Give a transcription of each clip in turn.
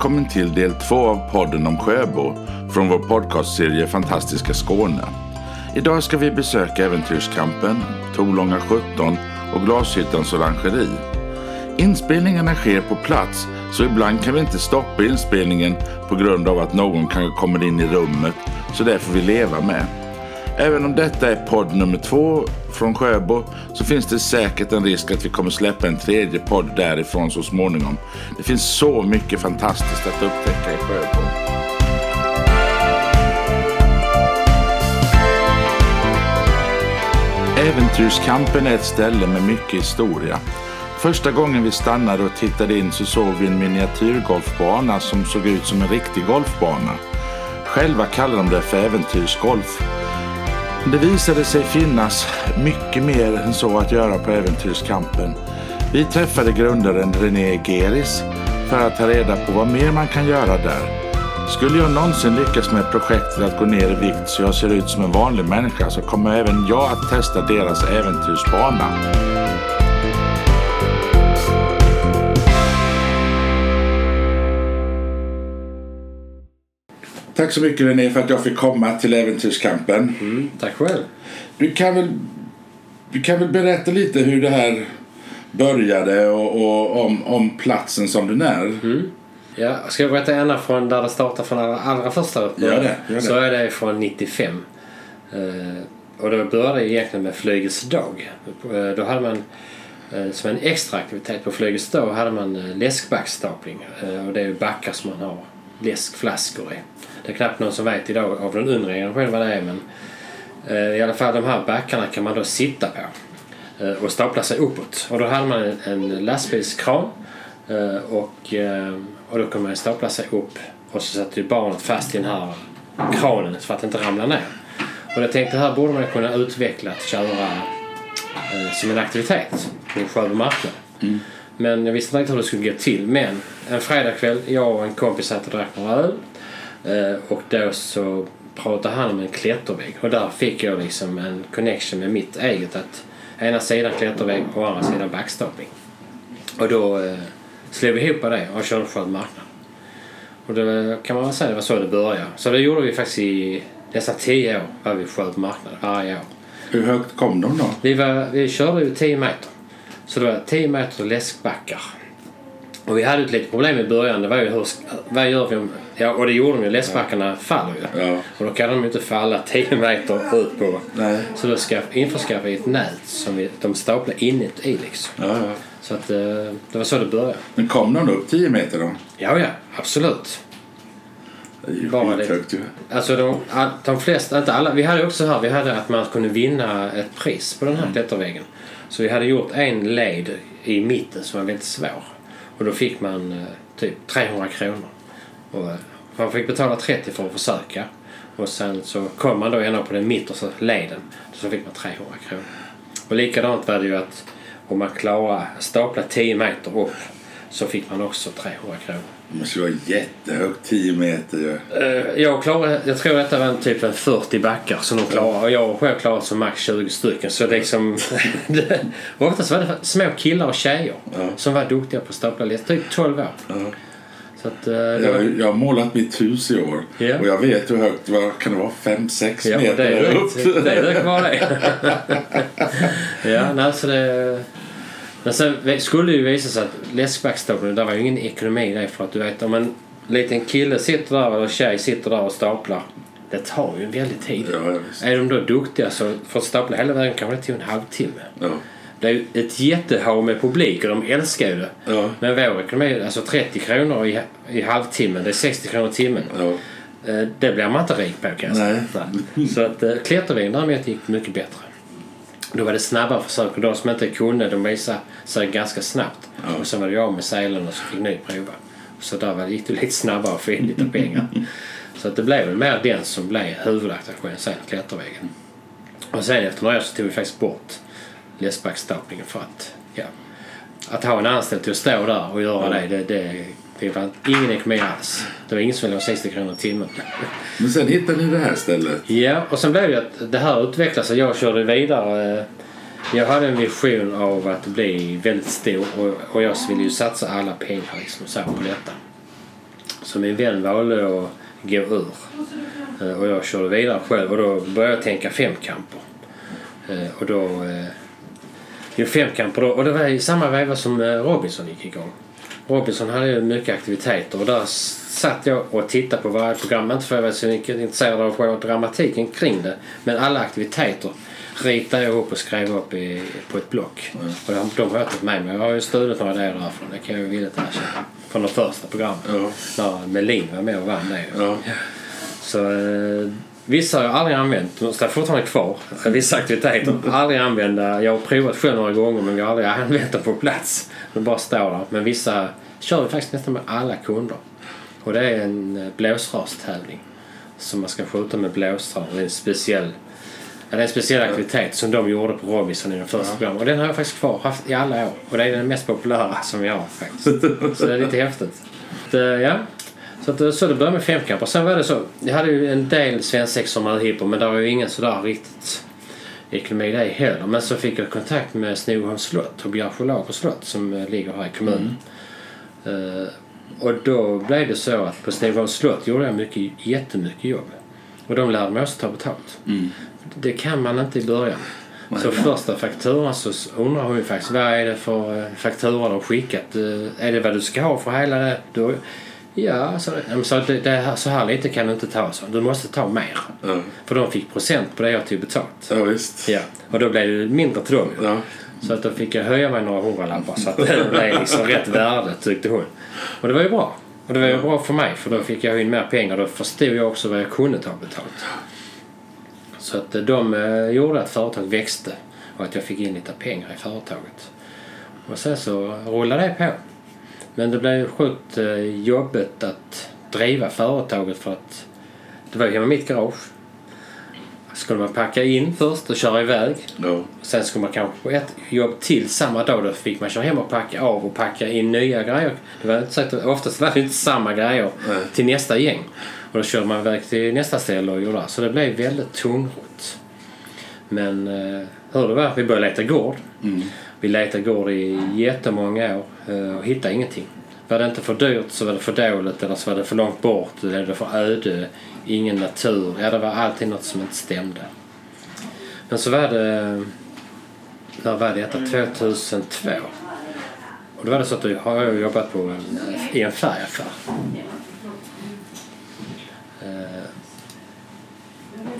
välkommen till del två av podden om Sjöbo från vår podcastserie Fantastiska Skåne. Idag ska vi besöka Äventyrskampen, Torlånga 17 och Glashyttans orangeri. Inspelningarna sker på plats så ibland kan vi inte stoppa inspelningen på grund av att någon kanske kommer in i rummet så det får vi leva med. Även om detta är podd nummer två från Sjöbo så finns det säkert en risk att vi kommer släppa en tredje podd därifrån så småningom. Det finns så mycket fantastiskt att upptäcka i Sjöbo. Äventyrskampen är ett ställe med mycket historia. Första gången vi stannade och tittade in så såg vi en miniatyrgolfbana som såg ut som en riktig golfbana. Själva kallar de det för äventyrsgolf. Det visade sig finnas mycket mer än så att göra på Äventyrskampen. Vi träffade grundaren René Geris för att ta reda på vad mer man kan göra där. Skulle jag någonsin lyckas med projektet att gå ner i vikt så jag ser ut som en vanlig människa så kommer även jag att testa deras äventyrsbana. Tack så mycket René för att jag fick komma till Äventyrskampen. Mm, tack själv. Du kan väl, du kan väl berätta lite hur det här började och, och om, om platsen som den är? Mm. Ja, ska jag berätta ända från där det startade från allra, allra första Gör det, gör det. Så är det från 95. Eh, och då började det egentligen med Flygets dag. Eh, då hade man eh, som en extra aktivitet på Flygets dag hade man läskbackstapling. Och det är backar som man har läskflaskor i. Det är knappt någon som vet idag av den undre generationen vad det är men eh, i alla fall de här backarna kan man då sitta på eh, och stapla sig uppåt. Och då hade man en, en lastbilskran eh, och, och då kunde man stapla sig upp och så satte ju barnet fast i den här kranen för att inte ramla ner. Och jag tänkte här borde man kunna utveckla att köra eh, som en aktivitet på Sjöbo marknad. Men jag visste inte riktigt hur det skulle gå till. Men en fredagkväll, jag och en kompis satt och drack några öl. Eh, och då så pratade han om en klättervägg. Och där fick jag liksom en connection med mitt eget. Att ena sidan klättervägg och andra sidan backstapling. Och då eh, slog vi ihop det och körde Sjöbo marknad. Och det kan man väl säga det var så det började. Så det gjorde vi faktiskt i nästan tio år var vi Sjöbo marknad varje år. Hur högt kom de då? Vi, var, vi körde ju 10 meter. Så det var 10 meter läskbackar. Och vi hade ett litet problem i början. Det var ju hur, vad gör vi om... Ja, och det gjorde de ju. Läskbackarna faller ju. Ja. Och då kan de ju inte falla 10 meter ut på. Nej. Så då ska, införskaffade vi ett nät som vi, de staplade inuti liksom. Ja, ja. Så att eh, det var så det började. Men kom de upp 10 meter då? Ja, ja. Absolut. Det är ju Bara det. Alltså de, de flesta, inte alla. Vi hade också här, vi hade att man kunde vinna ett pris på den här klätterväggen. Så vi hade gjort en led i mitten som var väldigt svår. Och då fick man eh, typ 300 kronor. Och, eh, man fick betala 30 för att försöka. Och sen så kom man då ända på den mittersta leden. Så fick man 300 kronor. Och likadant var det ju att om man klarade stapla 10 meter upp så fick man också 300 kronor. Det måste vara jättehögt, 10 meter ju. Eh, Jag, klarade, jag tror detta var en typ en 40 backar som de klarade och jag själv klarade som max 20 stycken. Så liksom, det, oftast var det små killar och tjejer Ja. som var duktiga på att stapla lätt. Typ 12 år. Ja. Så att, eh, det Jag, var, jag har målat mitt hus i år Ja. och jag vet hur högt, vad kan det vara, 5-6 ja, meter det är upp? Det är högt var det. ja, nej, så det... Men sen skulle det ju visa sig att läskbackstapling, där var ju ingen ekonomi det för att du vet om en liten kille sitter där eller tjej sitter där och staplar. Det tar ju en väldig tid. Ja. Är de då duktiga så för att stapla hela vägen kanske det tog en halvtimme. Ja. Det är ju ett jättehav med publik och de älskar ju det. Ja. Men vår ekonomi, alltså 30 kronor i, i halvtimmen, det är 60 kronor i timmen. Ja. Eh, Det blir man inte rik på kan jag säga. Nej. Nej. Så att eh, klättervägen däremot gick mycket bättre. Då var det snabba försök och de som inte kunde de visade sig ganska snabbt. Ja. Och sen var det jag med selen och så fick ni prova. Så där var det, gick det lite snabbare att få in lite pengar. så att det blev väl mer den som blev huvudattraktionen sen, klättervägen. Och sen efter några år så tog vi faktiskt bort läskbackstaplingen för att ja, att ha en anställd till att stå där och göra det, det, det, det var ingen ekonomi alls. Det var ingen som ville ha 60 kronor i timmen. Men sen hittade ni det här stället. Ja, och sen blev det att det här utvecklades och jag körde vidare. Jag hade en vision av att bli väldigt stor och, och jag ville ju satsa alla pengar liksom, så på detta. Så min vän valde att gå ur. Eh, och jag körde vidare själv och då började jag tänka femkamper. Eh, och då... Eh, jo, femkamper då. Och det var i samma veva som Robinson gick igång. Robinson hade ju mycket aktiviteter och där satt jag och tittade på varje program. Inte för att jag var så intresserad av själva dramatiken kring det. Men alla aktiviteter ritade jag upp och skrev upp i, på ett block. Och de, de har jag tagit med mig. Jag har ju stulit några idéer därifrån. Det kan jag ju villigt erkänna. Från de första programmen. Ja. När Melin var med och vann det. Ja. Så eh, vissa har jag aldrig använt. De står fortfarande kvar. Vissa aktiviteter aldrig använda. Jag har provat själv några gånger men jag har aldrig använt dem på plats. De bara står där. Men vissa kör vi faktiskt nästan med alla kunder. Och det är en eh, blåsrörstävling. Som man ska skjuta med blåsrör. Det är en speciell Ja, det är en speciell aktivitet som de gjorde på Robinson i den första programmet. Och den har jag faktiskt kvar haft i alla år. Och det är den mest populära som vi har faktiskt. Så det är lite häftigt. Det, ja. Så, att, så det började med femkamper. Sen var det så. Jag hade ju en del svensexor med hiphop men det var ju ingen sådär riktigt ekonomi det heller. Men så fick jag kontakt med Snoholms slott och Bjärsjö Lager slott som eh, ligger här i kommunen. Eh, och då blev det så att på Snoholms slott gjorde jag mycket, jättemycket jobb. Och de lärde mig också ta betalt. Det kan man inte i början. Så första fakturan så undrar hon ju faktiskt vad är det för eh, faktura de skickat? Eh, Är det vad du ska ha för hela det? Då, ja, så, så, det, det här, så här lite kan du inte ta. Så. Du måste ta mer. Ja. För de fick procent på det jag tog betalt. Ja, visst. Ja, och då blev det mindre till dem. Ja. Så att då fick jag höja mig några hundralappar så att det blev liksom rätt värde tyckte hon. Och det var ju bra. Och det var ju bra för mig för då fick jag in mer pengar. Då förstod jag också vad jag kunde ta betalt. Så att eh, de eh, gjorde att företaget växte och att jag fick in lite pengar i företaget. Och sen så rullade det på. Men det blev sjukt eh, jobbigt att driva företaget för att det var hemma i mitt garage. Skulle man packa in först och köra iväg. Ja. Sen skulle man kanske på ett jobb till samma dag. Då fick man köra hem och packa av och packa in nya grejer. Det var inte så att, oftast var det inte samma grejer Nej. till nästa gäng. Och då körde man iväg till nästa ställe och gjorde det. Så det blev väldigt tungrot. Men eh, hur det var, vi började leta gård. Vi letade gård i jättemånga år eh, och hittade ingenting. Var det inte för dyrt så var det för dåligt eller så var det för långt bort eller det för öde. Ingen natur. Ja, det var alltid något som inte stämde. Men så var det... När var detta? 2002. Och då var det så att då har jag jobbat på en, i en färgaffär.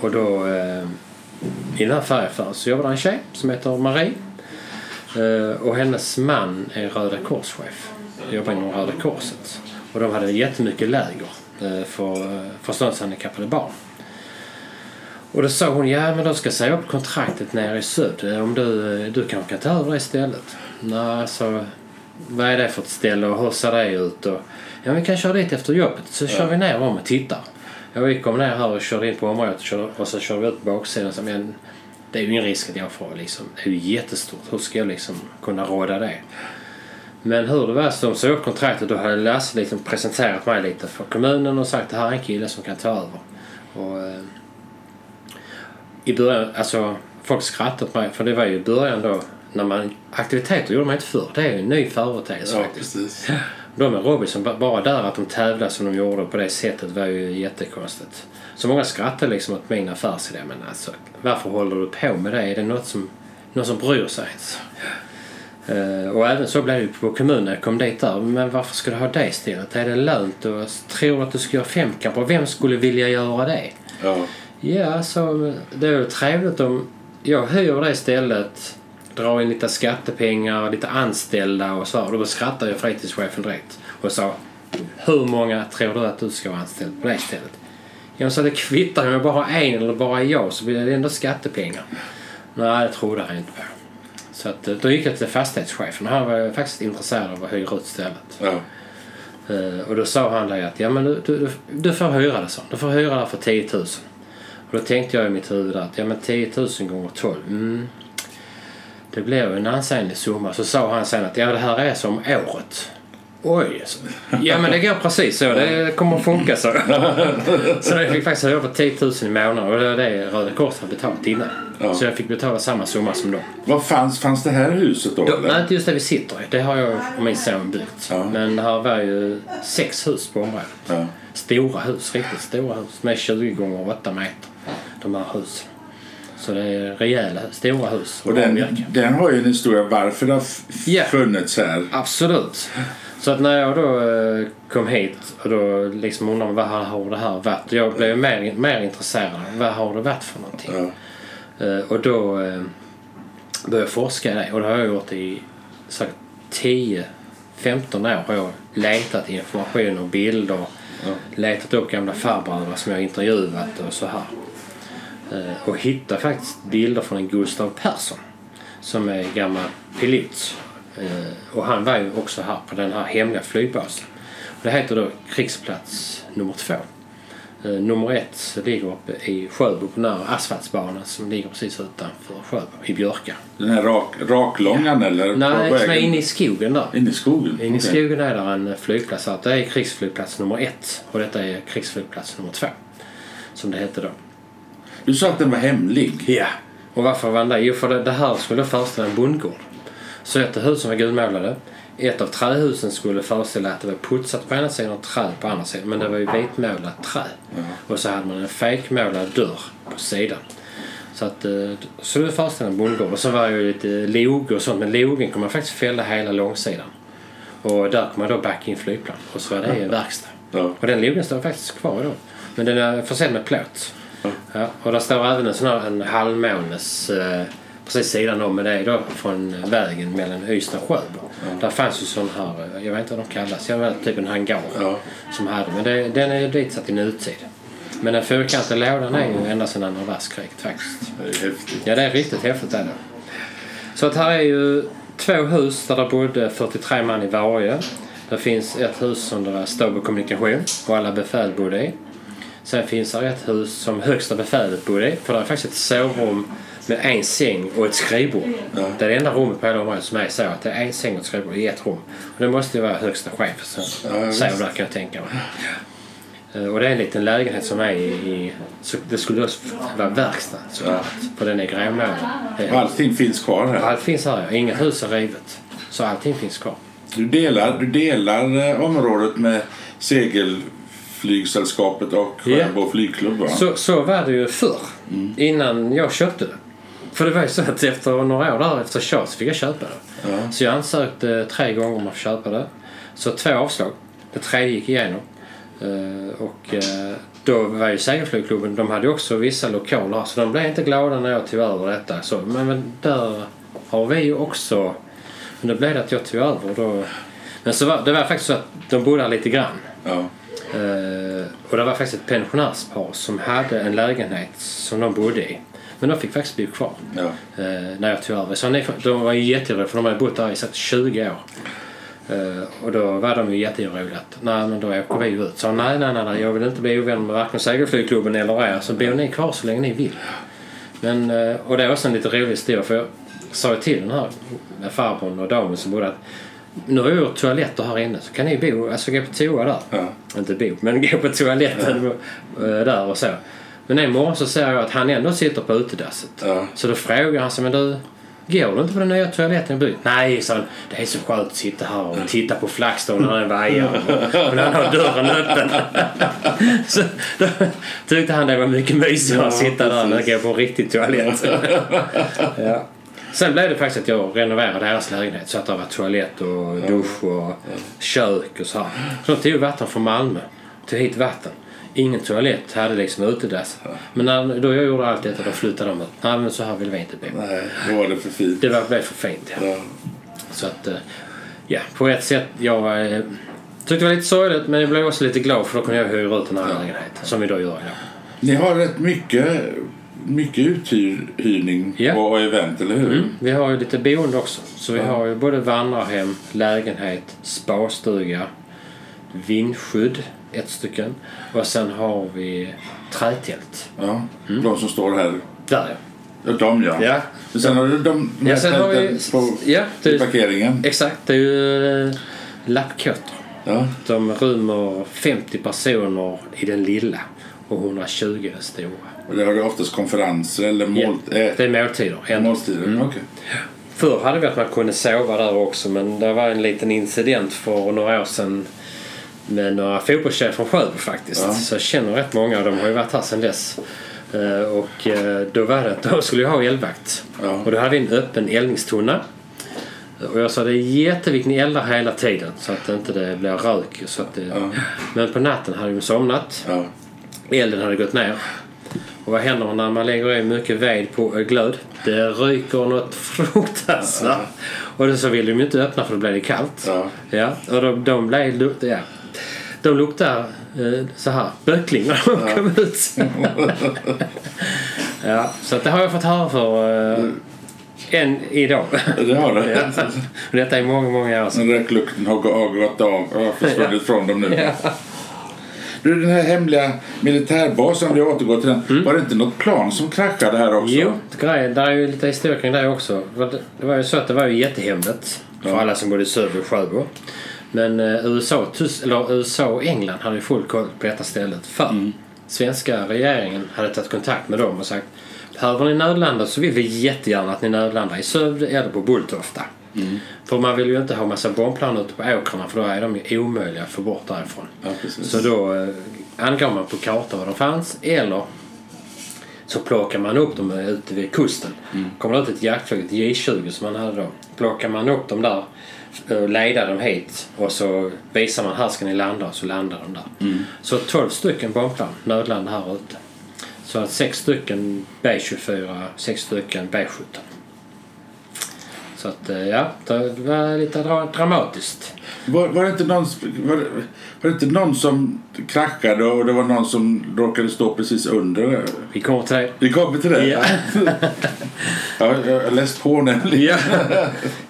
Och då eh, i den här färgaffären så jobbar det en tjej som heter Marie. Eh, och hennes man är Röda Korschef. Jobbar inom Röda Korset. Och de hade jättemycket läger eh, för eh, förståndshandikappade barn. Och då sa hon, ja men då ska jag säga upp kontraktet nere i syd. Om du, eh, du kanske kan ta över det istället. Nej, alltså vad är det för ett ställe och hur ser det ut? Och, ja vi kan köra dit efter jobbet så kör vi ner om och tittar. Ja, vi kom ner här och körde in på området och, så körde vi ut på baksidan. Så, men det är ju ingen risk att jag får liksom, det är ju jättestort. Hur ska jag liksom kunna råda det? Men hur det var så de sa upp kontraktet då hade Lasse liksom presenterat mig lite för kommunen och sagt att det här är en kille som kan ta över. Och, eh, I början, alltså folk skrattade åt mig för det var ju i början då när man, aktiviteter gjorde man inte förr. Det är ju en ny företeelse Ja, faktiskt. precis. De med Robinson, ba- bara där att de tävlade som de gjorde på det sättet var ju jättekonstigt. Så många skrattade liksom åt min affärsidé. Men alltså, varför håller du på med det? Är det något som, någon som bryr sig? Eh, och även så blev det på kommunen när jag kom dit där. Men varför ska du ha det istället? Är det lönt? Och tror att du ska göra femkamper? Vem skulle vilja göra det? Ja. Ja, så det är ju trevligt om jag hyr det istället, drar in lite skattepengar, lite anställda och så. Och då skrattar jag fritidschefen direkt och sa hur många tror du att du ska vara anställd på det stället? Jag sa det kvittar om jag bara har en eller bara jag så blir det ändå skattepengar. Nej, det trodde han inte på. Så att, eh, då gick jag till fastighetschefen. Han var faktiskt intresserad av att hyra ut stället. Ja. Eh, Och då sa han det att ja, men du, du, du får hyra det så. Du får hyra det för 10 000. Och då tänkte jag i mitt huvud att ja, men 10 000 gånger 12. Mm, det ju en ansenlig summa. Så sa han sen att ja, det här är som året. Oj. så- Ja men det går precis så. Det kommer att funka så. Så jag fick faktiskt på 10 000 i månaden och det var det Röda Korset hade betalat innan. Ja. Så jag fick betala samma summa som dem. Vad fanns, fanns det här huset då? Nej, inte just det vi sitter i. Det har jag och min son byggt. Ja. Men här var ju sex hus på området. Ja. Stora hus, riktigt stora hus. Med 20 gånger 8 meter. De här husen. Så det är rejäla, stora hus. Och den, den har ju en historia varför det har Ja. funnits här. Absolut. Så att när jag då eh, kom hit och då liksom undrade vad har det här varit? Jag blev mer, mer intresserad. Vad har det varit för någonting? Ja. Eh, och då eh, började jag forska i det. Och det har jag gjort i säkert 10-15 år. Har jag letat information och bilder. Letat upp gamla farbröder som jag intervjuat och så här. Eh, och hittade faktiskt bilder från en Gustav Persson. Som är gammal pilot. Eh, och han var ju också här på den här hemliga flygbasen. Det heter då krigsplats nummer två. Eh, nummer ett ligger uppe i Sjöbo på här asfaltsbanan som ligger precis utanför Sjöbo i Björka. Den här rak, raklångan eller? på Nej, som är inne i skogen där. Inne i skogen? Inne i Okej. skogen är där en flygplats. Det är krigsflygplats nummer ett och detta är krigsflygplats nummer två. Som det hette då. Du sa att den var hemlig. Ja. Och varför var den det? Jo, för det, det här skulle föreställa en bondgård. Så ett av husen var gulmålade. Ett av trähusen skulle föreställa att det var putsat på ena sidan och träd på andra sidan. Men det var ju vitmålat trä. Och så hade man en fejkmålad dörr på sidan. Så att, eh, så det föreställde en bondgård. Och så var det ju lite log och sånt. Men logen kommer man faktiskt fälla hela långsidan. Och där kommer man då backa in flygplan. Och så var det en verkstad. Ja. Och den logen står faktiskt kvar idag. Men den är försedd med plåt. Ja, och där står även en sån här en halvmånes eh, precis sidan om. Men det då från vägen mellan Ystad och Sjöbo. Där fanns ju sån här, eh, jag vet inte vad de kallas, jag vet typ en hangar Ja. som hade. Men det, den är ju ditsatt i nutid. Men den fyrkantiga lådan är ju ända sedan andra världskriget faktiskt. Det är häftigt. Ja, det är riktigt häftigt är det. Så att här är ju två hus där det bodde 43 man i varje. Det finns ett hus som det var stab och kommunikation och alla befäl bodde i. Sen finns det ett hus som högsta befälet bodde i. För det är faktiskt ett sovrum med en säng och ett skrivbord. Ja. Det är det enda rummet på hela området som är så att det är en säng och ett skrivbord i ett rum. Och det måste ju vara högsta chef som Ja, säger det kan jag tänka mig. Eh, Och det är en liten lägenhet som är i... så det skulle också vara verkstad såklart. För den är gråmålad. Allting finns kvar här. Allt finns här. ja. Inget hus är rivet. Så allting finns kvar. Du delar, du delar eh, området med Segelflygsällskapet och Ja. Sjöbo flygklubb va? Så, så var det ju förr. Innan jag köpte det. För det var ju så att efter några år där efter tjat så fick jag köpa det. Ja. Så jag ansökte tre gånger om att få köpa det. Så två avslag. Det tredje gick igenom. Eh, och eh, då var ju Segelflygklubben, de hade ju också vissa lokaler så de blev inte glada när jag tog över detta. Så, men, där har vi ju också... Men då blev det att jag tog över. Då, men så var, det var faktiskt så att de bodde här lite grann. Ja. Eh, och det var faktiskt ett pensionärspar som hade en lägenhet som de bodde i. Men de fick faktiskt bo kvar Ja. eh, när jag tog över. Så de var ju jätteoroliga för de hade bott där i säkert 20 år. Eh, och då var de ju jätteoroliga att nej men då åker vi ut. Så nej, nej, nej, nej jag vill inte bli ovän med varken segelflygklubben eller er. Så bor ni kvar så länge ni vill. Men, och det är också en lite rolig historia för jag sa till den här farbrorn och damen som bodde att nu har jag gjort toaletter här inne så kan ni bo, alltså gå på toa där. Ja. Inte bo, men gå på toaletten eh, där och så. Men en morgon så ser jag att han ändå sitter på utedasset. Ja. Så då frågar han sig, men du, går du inte på den nya toaletten i byn? Nej, sa han, det är så skönt att sitta här och titta på flaggstången när den vajar och, och när han har dörren öppen. så då tyckte han det var mycket mysigare att Ja, sitta där än att gå på en riktig toalett. ja. Sen blev det faktiskt att jag renoverade deras lägenhet så att det var toalett och dusch och kök och så här. Så de tog vatten från Malmö. Tog hit vatten. Ingen toalett hade liksom utedass. Men när, då jag gjorde allt detta då flyttade de ut. Nej men så här vill vi inte bo. Nej, då var det för fint. Det var blev för fint ja. Ja. Så att, eh, ja på ett sätt jag eh, tyckte det var lite sorgligt men jag blev också lite glad för då kunde jag hyra ut den här lägenheten som vi då gör idag. Ni har rätt mycket, mycket uthyrning Ja. och event, eller hur? Mm. Vi har ju lite boende också. Så vi har ju både vandrarhem, lägenhet, spastuga, vindskydd, ett stycken. Och sen har vi trätält. Ja. De som står här. Där ja. Ja, De ja. Ja, Men Sen har du de ja sen har vi... på Ja, det, parkeringen. exakt. Det är ju eh, lappkåtor. Ja. De rymmer 50 personer i den lilla och 120 i den stora. Och det har du oftast konferenser eller mål... Ja, det är måltider. ändå. måltider? Mm. Okej. Förr hade vi att man kunde sova där också men det var en liten incident för några år sedan med några fotbollstjejer från Sjöbo faktiskt. Ja. Så jag känner rätt många och de har ju varit här sedan dess. Eh, Och eh, då var det att då skulle jag ha eldvakt. Ja. Och då hade vi en öppen eldningstunna. Och jag sa det är jätteviktigt ni eldar hela tiden så att det inte det blir rök. Så att det... Ja. Men på natten hade de somnat. Elden hade gått ner. Och vad händer när man lägger i mycket ved på glöd? Det ryker något fruktansvärt. Och då så vill de ju inte öppna för då blir det kallt. Ja. Ja, och de, de blev ja. De luktar eh, så här böckling när de kom ut. ja, så det har jag fått höra för eh, än idag. Det har det. ja. Och Detta är många, många år sedan. Röklukten har, gå- har gått av och försvunnit från dem nu. Ja. Du, den här hemliga militärbasen, vi återgår till den. Var det inte något plan som kraschade här också? Jo, grejen, där är ju lite historia kring det också. Det var ju så att det var ju jättehemligt för Ja. alla som bodde i Sörby och Sjöbo. Men eh, USA, Tys- eller USA och England hade ju full koll på detta stället. För svenska regeringen hade tagit kontakt med dem och sagt Behöver ni nödlanda så vill vi jättegärna att ni nödlandar i Sövde eller på Bulltofta. För man vill ju inte ha massa bombplan ute på åkrarna för då är de ju omöjliga att få bort därifrån. Ja. Så då eh, angav man på kartan var de fanns eller så plockar man upp dem ute vid kusten. Kommer det ut ett jaktflyg, ett J20 som man hade då. Plockar man upp dem där och leder dem hit och så visar man här ska ni landa och så landar de där. Så 12 stycken bombplan nödlandade här ute. Så att sex stycken B24, sex stycken B17. Så att eh, ja, det var lite dra- dramatiskt. Var, var, det inte någon, var, var det inte någon som kraschade och det var någon som råkade stå precis under? Vi kommer till det. Vi kommer till det. Ja. ja, jag har läst på nämligen. Ja.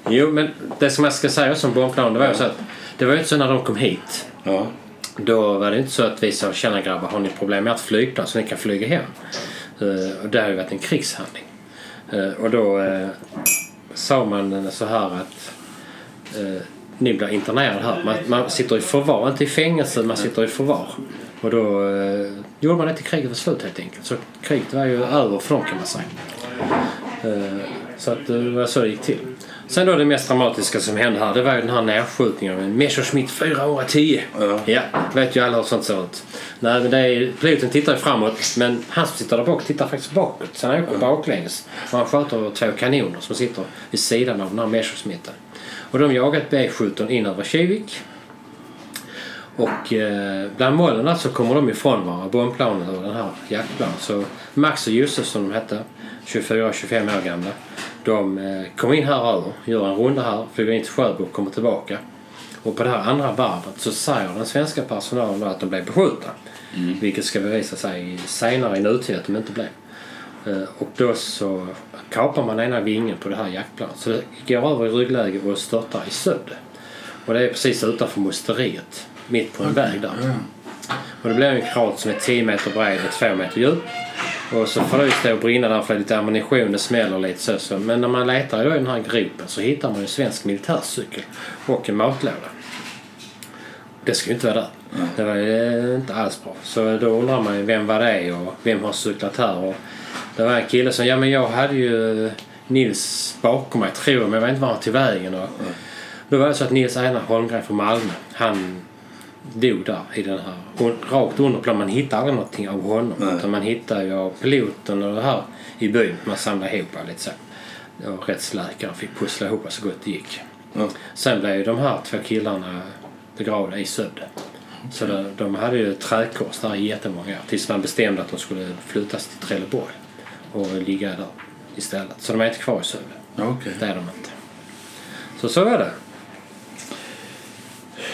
Jo, men det som jag ska säga som bombplan, det var ju så att det var ju inte så när de kom hit. Ja. Då var det inte så att vi sa tjena grabbar, har ni problem med ert flygplan så ni kan flyga hem? Eh, och det har ju varit en krigshandling. Eh, och då sa man så här att eh, ni blir internerade här. Man, man sitter i förvar, inte i fängelse, man sitter i förvar. Och då eh, gjorde man det till kriget var slut helt enkelt. Så kriget var ju över för dem kan man säga. Eh, Så att det var så det gick till. Sen då det mest dramatiska som hände här det var ju den här nedskjutningen en Messerschmitt 410. Ja. Ja, vet ju alla hur sånt ser ut. Nej, men det är, piloten tittar ju framåt men han som sitter där bak tittar faktiskt bakåt. Så han åker baklänges. Och han skjuter två kanoner som sitter vid sidan av den här Messerschmitten. Och de jagat B-17 in över Kivik. Och eh, bland molnen där så kommer de ifrån varandra, bombplanet och den här jaktplanet. Så Max och Jussi som de hette, 24-25 år gamla. De eh, kom in här över, gör en runda här, flyger in till Sjöbo och kommer tillbaka. Och på det här andra varvet så säger den svenska personalen att de blev beskjutna. Vilket ska bevisa sig senare i nutid att de inte blev. Eh, Och då så kapar man ena vingen på det här jaktplanet. Så det går över i ryggläge och störtar i Sövde. Och det är precis utanför musteriet. Mitt på en väg där. Och det blir en krat som är 10 meter bred och 2 meter djup. Och så får det ju stå och brinna där för lite ammunition, det smäller lite så, så. Men när man letar i den här gropen så hittar man ju en svensk militärcykel och en matlåda. Det ska ju inte vara där. Det var ju inte alls bra. Så då undrar man ju vem var det och vem har cyklat här? Och det var en kille som, ja men jag hade ju Nils bakom mig tror jag, men jag vet inte var han tog vägen. Och då var det så att Nils Einar Holmgren från Malmö, han dog där i den här, hon- rakt under plan. Man hittar aldrig någonting av honom. Nej. Utan man hittar ju piloten och det här i byn. Man samlade ihop lite så. Och rättsläkaren fick pussla ihop så gott det gick. Ja. Sen blev ju de här två killarna begravda i Sövde. Så de, de hade ju ett trädkors där i jättemånga år. Tills man bestämde att de skulle flyttas till Trelleborg. Och ligga där istället. Så de är inte kvar i Sövde. Okej. Det är de inte. Så så var det.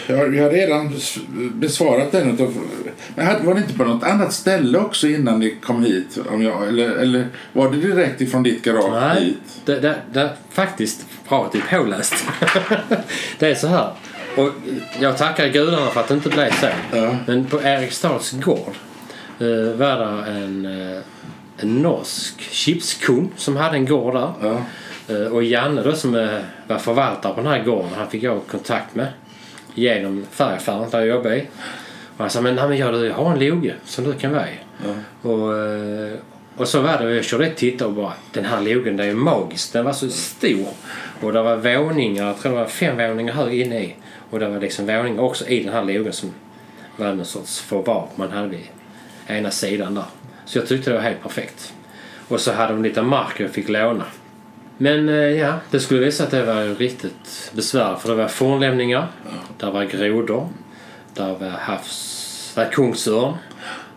Ja, vi har redan besvarat den. Men var det inte på något annat ställe också innan ni kom hit? Om jag, eller, eller var det direkt ifrån ditt garage Nej, hit? det, det, det, faktiskt bra är påläst. det är så här. Och jag tackar gudarna för att det inte blev så. Ja. Men på Eriksdals gård eh, var det en, eh, en norsk chipskung som hade en gård där. Ja. Eh, och Janne då som eh, var förvaltare på den här gården, han fick jag kontakt med. Genom färgaffären där jag jobbade i. Och han sa, men, nej, men jag, jag har en loge som du kan vara i. Ja. Och, eh, och så var det, och jag körde ett titta och bara, den här logen den är magisk. Den var så stor. Och det var våningar, jag tror det var fem våningar hög inne i. Och det var liksom våningar också i den här logen som var någon sorts förvar man hade vid ena sidan där. Så jag tyckte det var helt perfekt. Och så hade de lite mark jag fick låna. Men eh, ja, det skulle visa att det var riktigt besvärligt för det var fornlämningar, där var grodor, där var havs... där var kungsörn,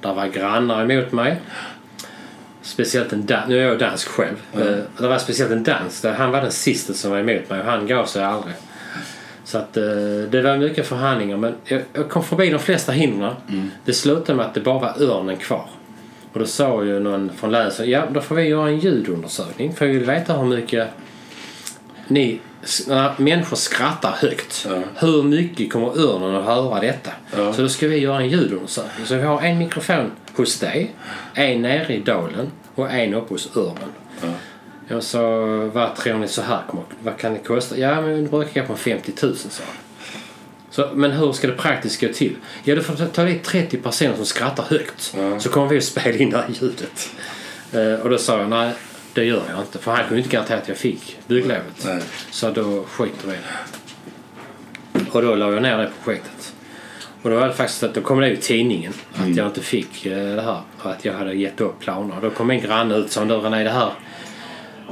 där var grannar emot mig. Speciellt en dan- nu är jag dansk själv. Mm. Det var speciellt en dansk, där han var den sista som var emot mig och han gav sig aldrig. Så att eh, det var mycket förhandlingar men jag, kom förbi de flesta hindren. Det slutade med att det bara var örnen kvar. Och då sa ju någon från länsstyrelsen, ja då får vi göra en ljudundersökning för vi vill veta hur mycket ni, när människor skrattar högt, Ja. hur mycket kommer örnen att höra detta? Ja. Så då ska vi göra en ljudundersökning. Så vi har en mikrofon hos dig, en nere i dalen och en uppe hos örnen. Ja. Jag sa, vad tror ni så här kommer Vad kan det kosta? Ja, men det brukar gå på 50 000 sa han. Så, men hur ska det praktiskt gå till? Ja, du får ta dit 30 personer som skrattar högt. Ja. Så kommer vi att spela in det här ljudet. Eh, och då sa jag, nej det gör jag inte. För han kunde inte garantera att jag fick bygglovet. Så då skiter vi i det. Och då la jag ner det projektet. Och då var det faktiskt att då kom det i tidningen att jag inte fick eh, det här. Att jag hade gett upp planer. Då kom min granne ut och sa, du René det här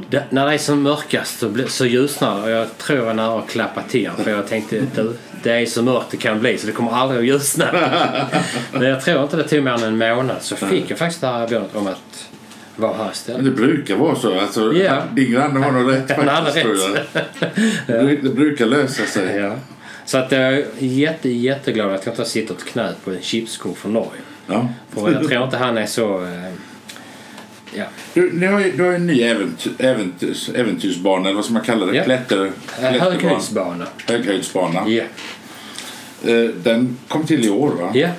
det, när det är som mörkast så, så ljusnar det och jag tror jag nära att klappa till för jag tänkte du, det är så mörkt det kan bli så det kommer aldrig att ljusna. Men jag tror inte det tog mer än en månad så fick jag faktiskt det här erbjudandet om att vara här istället. det brukar vara så. Alltså, Ja. Din granne har nog rätt faktiskt. jag. Det, bru- det brukar lösa sig. Ja. Så att jag är jätte, jätteglad att jag inte suttit ett knä på en chipskung från Norge. Ja. För jag tror inte han är så... eh, Ja. Du, ni har ju, du har ju en ny äventyr, äventyrs, äventyrsbana, eller vad ska man kalla det? Ja. Klätter, Eh, klätterbana. Höghöjdsbana. Höghöjdsbana. Ja. Eh, Den kom till i år va? Ja,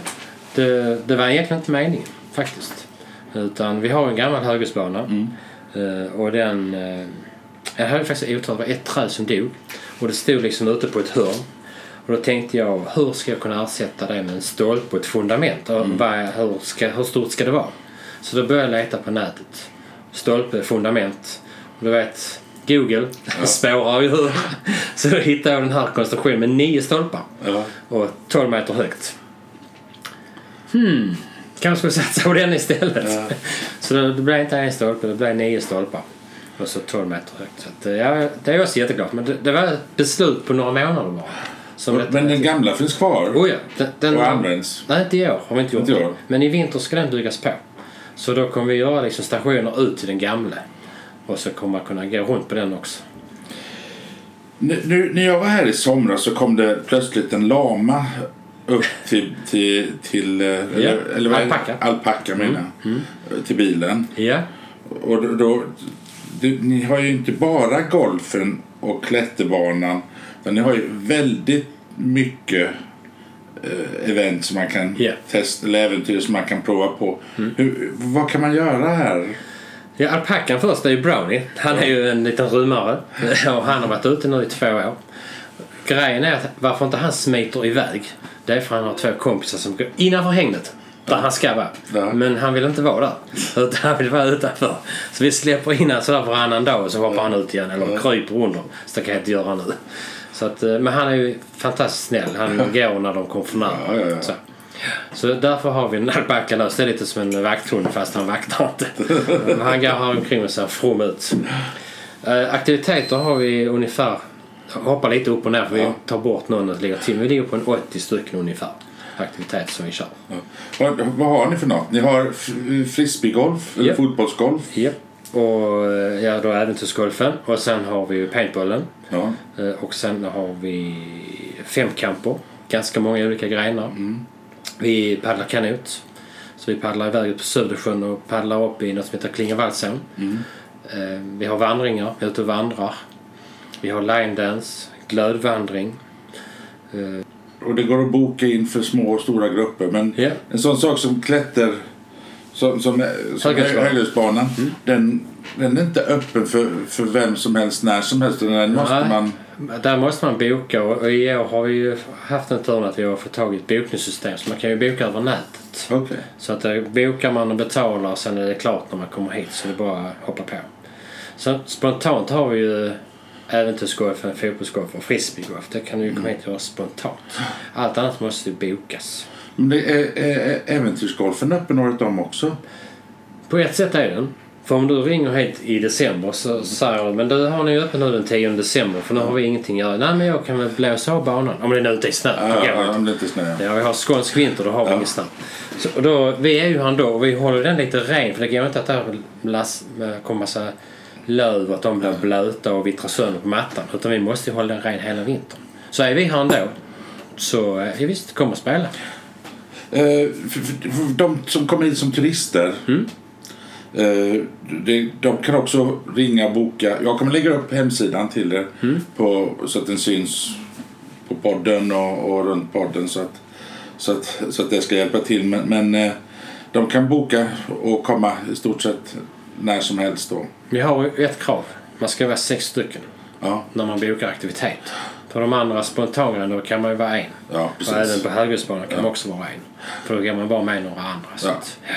det, det var egentligen inte meningen faktiskt. Utan vi har en gammal höghusbana eh, och den... Jag hade faktiskt otur, det var ett träd som dog och det stod liksom ute på ett hörn. Och då tänkte jag, hur ska jag kunna ersätta det med en stolpe och ett fundament? Och vad, är- hur, ska, hur stort ska det vara? Så då började jag leta på nätet. Stolpe, fundament. Och du vet, Google spårar ju hur. Så då hittade jag den här konstruktionen med nio stolpar Ja. och 12 meter högt. Hmm, kanske skulle satsa på den istället. Ja. Så det, det blev inte en stolpe, det blev nio stolpar. Och så 12 meter högt. Så att, eh, ja, det är jag också jätteglad för. Men det, det var ett beslut på några månader bara. Som Men den gamla finns kvar Oh ja, den, den, och används? Nej, inte i år har vi inte gjort Inte det. Men i vinter ska den byggas på. Så då kommer vi göra liksom stationer ut till den gamla. Och så kommer man kunna gå runt på den också. Nu, nu, när jag var här i somras så kom det plötsligt en lama upp till, till, till eh, eller, eller alpacka. alpacka menar jag, till bilen. Ja, Och då, då, du, ni har ju inte bara golfen och klätterbanan utan ni har ju väldigt mycket event som man kan Ja. testa eller äventyr som man kan prova på. Hur, vad kan man göra här? Ja, alpackan först är ju Brownie. Han är ju en liten rymmare. Och han har varit ute nu i två år. Grejen är att varför inte han smiter iväg. Det är för att han har två kompisar som går innanför hängnet. Där han ska vara. Ja. Men han vill inte vara där. Utan han vill vara utanför. Så vi släpper in honom sådär varannan dag och så hoppar han ut igen. Eller kryper under. Så det kan jag inte göra nu. Så att, eh, men han är ju fantastiskt snäll. Han går när de kommer för nära. Ja, ja, ja. Så. Så därför har vi en nu. Så det är lite som en vakthund fast han vaktar inte. Han går här omkring och ser from ut. Eh, aktiviteter har vi ungefär, hoppar lite upp och ner för vi tar bort någon och lägger till. Vi ligger på en 80 stycken ungefär aktiviteter som vi kör. Ja. Vad, vad har ni för något? Ni har frisbeegolf eller Ja. fotbollsgolf? Ja. Och eh, ja, då äventyrsgolfen. Och sen har vi paintballen. Ja. Eh, Och sen har vi femkamper. Ganska många olika grenar. Vi paddlar kanot. Så vi paddlar iväg ut på Södersjön och paddlar upp i något som heter Klingevallsån. Eh, Vi har vandringar, vi är ute och vandrar. Vi har line dance, glödvandring. Och det går att boka in för små och stora grupper. Men Ja. en sån sak som klätter som, som, som Höghöjdsbanan. höghöjdsbanan den, den är inte öppen för, för vem som helst när som helst. Den måste Nej. man... Där måste man boka och i år har vi ju haft den turen att vi har fått tag i ett bokningssystem så man kan ju boka över nätet. Okej. Så att där bokar man och betalar och sen är det klart när man kommer hit så det är bara att hoppa på. Så spontant har vi ju äventyrsgolfen, fotbollsgolf och frisbeegolf. Det kan du ju komma hit och göra spontant. Allt annat måste ju bokas. Det är, är, är äventyrsgolfen öppen året om också? På ett sätt är den. För om du ringer hit i december så säger de men du har ni öppet nu den 10 december för nu har vi ingenting att göra. Nej men jag kan väl blåsa av banan. Om det nu inte är snö. Det Ja, inte. om det inte är snö. Ja, vi har skånsk vinter, då har vi ingen snö. Så, och då, vi är ju här då och vi håller den lite ren för det går inte att där las- kommer massa löv att de blir blöta och vittrar sönder på mattan. Utan vi måste ju hålla den ren hela vintern. Så är vi här ändå så eh, ja, visst, kom och spela. Eh, för, för, för de som kommer hit som turister. Mm. Eh, de kan också ringa och boka. Jag kommer lägga upp hemsidan till er Mm. på, så att den syns på podden och, och runt podden så att, så, att, så att det ska hjälpa till. Men, men eh, de kan boka och komma i stort sett när som helst då. Vi har ett krav. Man ska vara sex stycken Ja, när man bokar aktivitet. För de andra spontana då kan man ju vara en. ja Och även precis. på höghusbanan kan man också vara en. För då kan man bara med några andra. Ja. att, ja.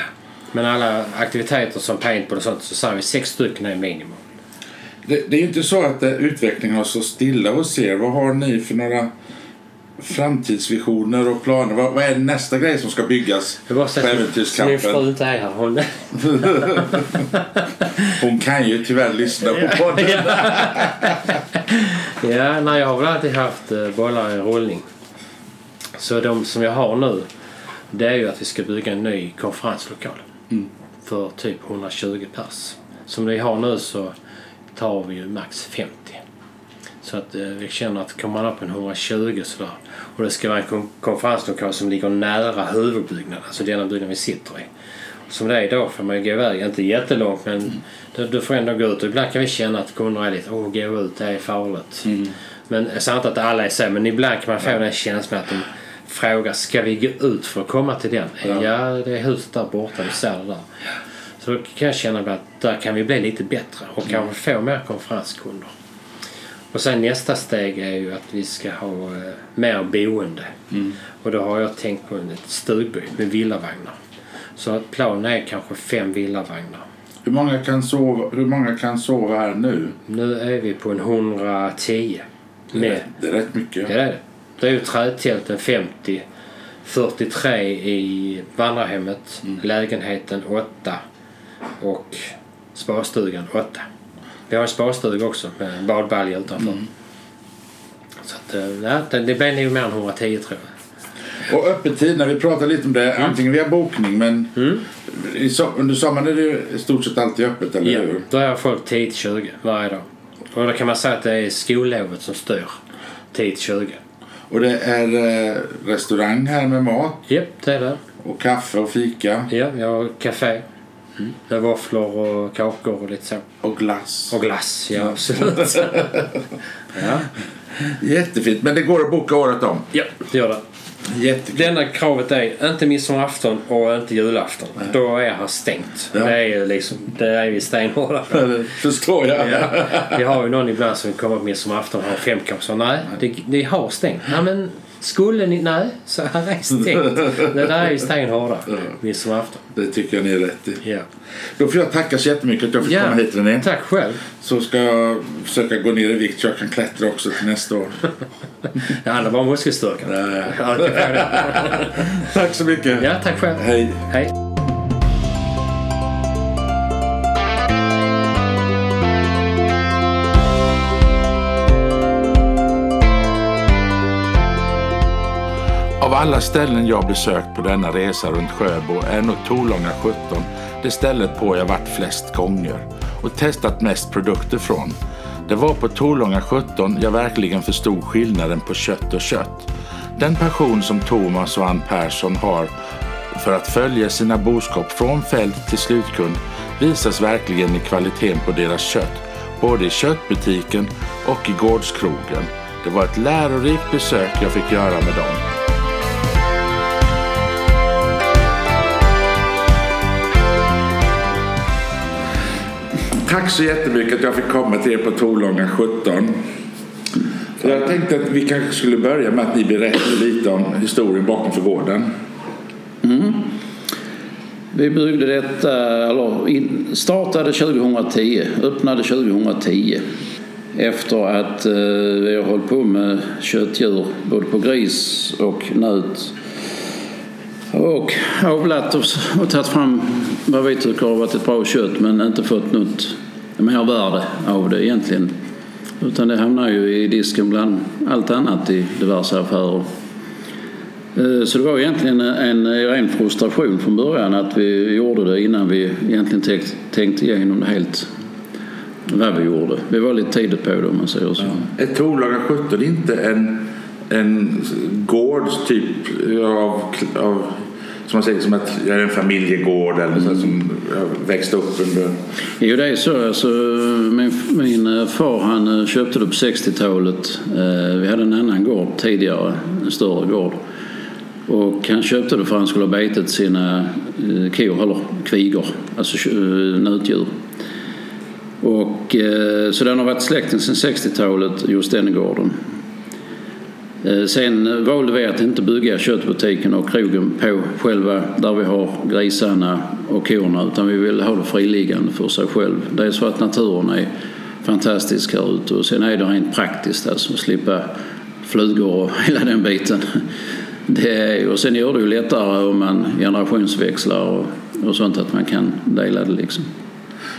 Men alla aktiviteter som paintball och sånt så säger vi sex stycken är minimum. Det, det är ju inte så att eh, utvecklingen har så stilla hos er. Vad har ni för några framtidsvisioner och planer? Vad, vad är nästa grej som ska byggas Jag bara på min Äventyrskampen? fru inte är här. Hon... Hon kan ju tyvärr lyssna på podden. ja, nej, jag har väl alltid haft eh, bollar i rullning. Så de som jag har nu det är ju att vi ska bygga en ny konferenslokal. Mm. För typ 120 pers. Som vi har nu så tar vi ju max 50. Så att eh, vi känner att kommer man upp en 120 sådär och det ska vara en kon- konferenslokal som ligger nära huvudbyggnaden, alltså denna byggnad vi sitter i. Som det är idag får man ju gå iväg, inte jättelångt men du, du får ändå gå ut och ibland kan vi känna att kunder är lite åh gå ut, det är farligt. Men jag säger inte att alla är så men ibland kan man få den känslan att de frågar ska vi gå ut för att komma till den? Ja. Ja, det är huset där borta, vi ser det där. Så då kan jag känna att där kan vi bli lite bättre och kanske få mer konferenskunder. Och sen nästa steg är ju att vi ska ha eh, mer boende. Och då har jag tänkt på ett stugby med villavagnar. Så planen är kanske fem villavagnar. Hur många, kan sova, hur många kan sova här nu? Nu är vi på en 110. Med, Det är rätt mycket. det är det. Det är ju trädtälten 50, 43 i vandrarhemmet, lägenheten 8 och sparstugan 8. Vi har en sparstuga också med en badbalja utanför. Så att, eh, ja, det, det blir nog mer än 110 tror jag. Och öppettid, när vi pratar lite om det, antingen via bokning men i so under sommaren är det i stort sett alltid öppet, eller Ja, hur? då är folk 10-20 varje dag. Och då kan man säga att det är skollovet som styr 10-20. Och det är eh, restaurang här med mat Japp, det är det. och kaffe och fika Ja, vi har café. Med våfflor och kakor och lite så. och glass. Och glass, ja absolut. ja. Jättefint, men det går att boka året om. ja, det gör det. Jättekul. Det enda kravet är inte midsommarafton och inte julafton. Då är här stängt. Ja. Det är ju liksom, det är vi stenhårda på. Det förstår jag. Ja. Vi har ju någon ibland som kommer på midsommarafton och har femkamp nej, det, det har stängt. Nej men skulle ni, nej, så här är stängt. Det där är ju stenhårda midsommarafton. Det tycker jag ni är rätt i. Ja. Då får jag tacka så jättemycket att jag fick Ja. komma hit René. Tack själv. Så ska jag försöka gå ner i vikt så jag kan klättra också till nästa år. Det handlar bara om muskelstyrkan. Ja. Tack så mycket. ja, tack själv. Hej. Hej. Alla ställen jag besökt på denna resa runt Sjöbo är nog Torlånga 17 det stället på jag varit flest gånger och testat mest produkter från. Det var på Torlånga 17 jag verkligen förstod skillnaden på kött och kött. Den passion som Thomas och Ann Persson har för att följa sina boskap från fält till slutkund visas verkligen i kvaliteten på deras kött, både i köttbutiken och i gårdskrogen. Det var ett lärorikt besök jag fick göra med dem. Tack så jättemycket att jag fick komma till er på Torlånga 17. Jag tänkte att vi kanske skulle börja med att ni berättar lite om historien bakom för gården. Mm. Vi byggde detta, eller startade 2010, öppnade 2010 efter att eh, vi har hållit på med köttdjur både på gris och nöt och avlat och, och tagit fram vad vi tycker har varit ett bra kött men inte fått något mervärde av det egentligen. Utan det hamnar ju i disken bland allt annat i diverse affärer. Eh, så det var egentligen en ren frustration från början att vi gjorde det innan vi egentligen tänkte igenom det helt vad vi gjorde. Vi var lite tidigt på det om man säger så. Ja. Ett Torlaga 17 inte en, en gårds typ av, av som man säger som att jag är en familjegård eller så som jag växte upp under? Jo det är så. Alltså, min, min eh, far han eh, köpte det på 60-talet. Eh, vi hade en annan gård tidigare, en större gård. Och han köpte det för att han skulle ha betat sina kor, eller kvigor, alltså nötdjur. Och, så den har varit släkten sedan 60-talet, just den gården. Eh, sen valde vi att inte bygga köttbutiken och krogen på själva där vi har grisarna och korna utan vi vill ha det friliggande för sig själv. Det är så att naturen är fantastisk här ute och sen är det rent praktiskt alltså att slippa flugor och hela den biten. Det är, och sen gör det ju lättare om man generationsväxlar och, och sånt att man kan dela det liksom.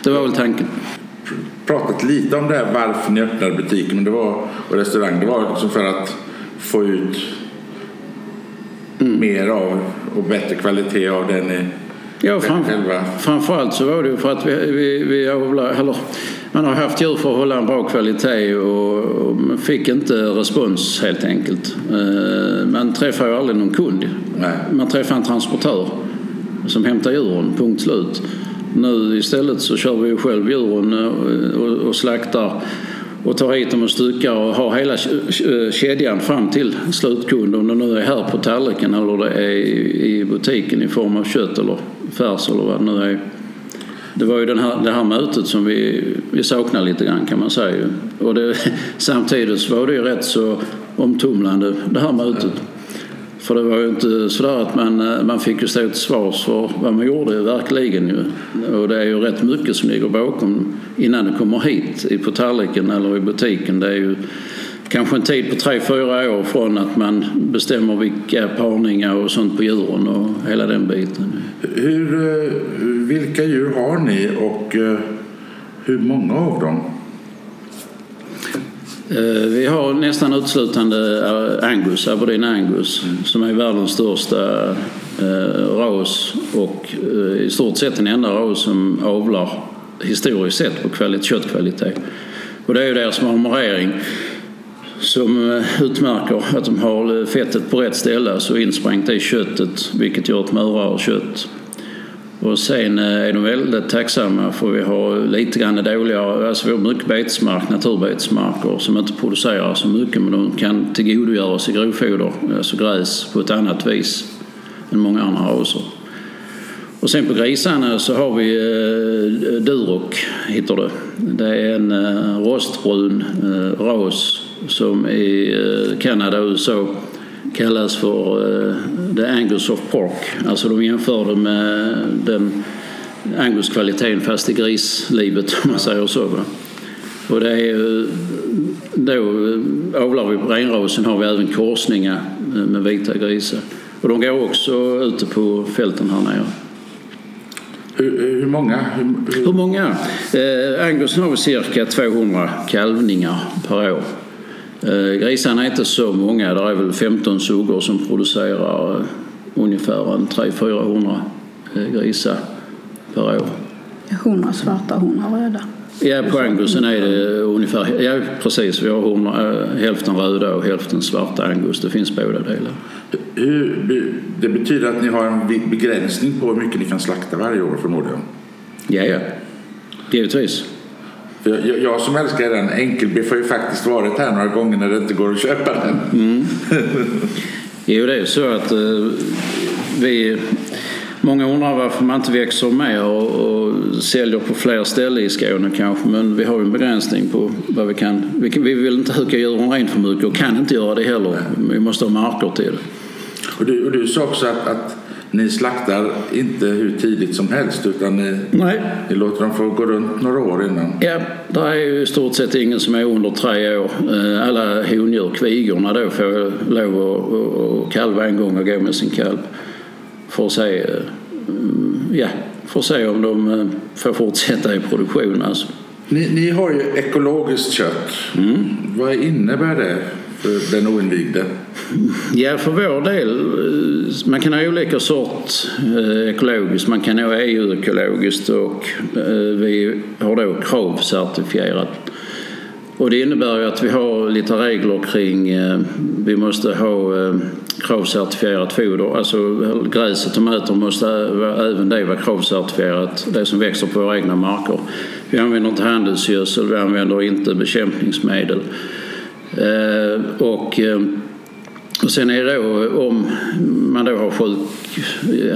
Det var väl tanken pratat lite om det här varför ni öppnade butiken men det var, och restaurang. Det var liksom för att få ut mm. mer av och bättre kvalitet av den ni Ja, fram, själva. framförallt så var det ju för att vi, vi, vi eller, man har haft djur för att hålla en bra kvalitet och, och fick inte respons helt enkelt. Eh, man träffar ju aldrig någon kund. Nej. Man träffar en transportör som hämtar djuren, punkt slut. Nu istället så kör vi ju själv djuren och, och, och slaktar och tar hit dem och styckar och har hela eh, kedjan fram till slutkund. Om det nu är här på tallriken eller det är i butiken i form av kött eller färs eller vad det nu är. Det var ju den här, det här mötet som vi, vi saknade lite grann kan man säga. Och det, samtidigt så var det ju rätt så omtumlande det här mötet. För det var ju inte sådär att man, eh, man fick ju stå till svars för vad man gjorde verkligen ju. Och det är ju rätt mycket som ligger bakom innan det kommer hit på tallriken eller i butiken. Det är ju kanske en tid på tre, fyra år från att man bestämmer vilka parningar och sånt på djuren och hela den biten. Hur, eh, vilka djur har ni och eh, hur många av dem? Eh, vi har nästan uteslutande eh, Angus, Aberdeen Angus, mm. som är världens största eh, ras och i stort sett den enda ras som avlar historiskt sett på kvalitet, köttkvalitet. Och det är ju deras marmorering som utmärker att de har fettet på rätt ställe, alltså insprängt i köttet, vilket gör ett mörare kött. Och sen eh, är de väldigt tacksamma för vi har lite grann dåliga, alltså vi har mycket betesmark, naturbetesmarker som inte producerar så mycket men de kan tillgodogöra sig grovfoder, alltså gräs, på ett annat vis än många andra raser. Och sen på grisarna så har vi eh, Duroc, heter det. Det är en eh, rostbrun eh, ras som i eh, Kanada och USA kallas för eh, the Angus of Pork. Alltså de jämför det med den Angus-kvaliteten fast i grislivet om man säger så. Va? Och det är då avlar vi på renrasen har vi även korsningar med vita grisar. Och de går också ute på fälten här nere. Hur, hur många? Hur, hur många? Eh, Angus har vi cirka 200 kalvningar per år. Eh, grisarna är inte så många. Det är väl 15 suggor som producerar eh, ungefär 300-400 eh, grisar per år. 100 svarta, 100 röda. Ja, på angusen är det ungefär, ja precis, vi har 100, hälften röda och hälften svarta angus. Det finns båda delar. Det betyder att ni har en begränsning på hur mycket ni kan slakta varje år förmodligen? Ja, ja. Givetvis. För jag, jag som älskar den, enkelbiff har ju faktiskt varit här några gånger när det inte går att köpa den. Mm. Jo, det är så att uh, vi Många undrar varför man inte växer mer och, och säljer på fler ställen i Skåne kanske. Men vi har ju en begränsning på vad vi kan. Vi, kan, vi vill inte huka djuren rent för mycket och kan inte göra det heller. Vi måste ha marker till det. Och du, och du sa också att, att ni slaktar inte hur tidigt som helst utan ni, ni låter dem få gå runt några år innan. Ja, det är ju i stort sett ingen som är under tre år. Eh, Alla hondjur, kvigorna då, får lov att- att kalva en gång och gå med sin kalv. För att se, eh, mm, ja, för att se om de eh, får fortsätta i produktion. Alltså. Ni, ni har ju ekologiskt kött. Vad innebär det den oinvigde? Ja, för vår del, eh, man kan ha olika sort eh, ekologiskt. Man kan ha EU-ekologiskt och eh, vi har då KRAV-certifierat. Och det innebär ju att vi har lite regler kring, vi måste ha KRAV-certifierat foder. Alltså gräs och tomater måste även det vara KRAV-certifierat, det som växer på våra egna marker. Vi använder inte handelsgödsel, vi använder inte bekämpningsmedel. Eh, och eh, och sen är det då om man då har sjuk,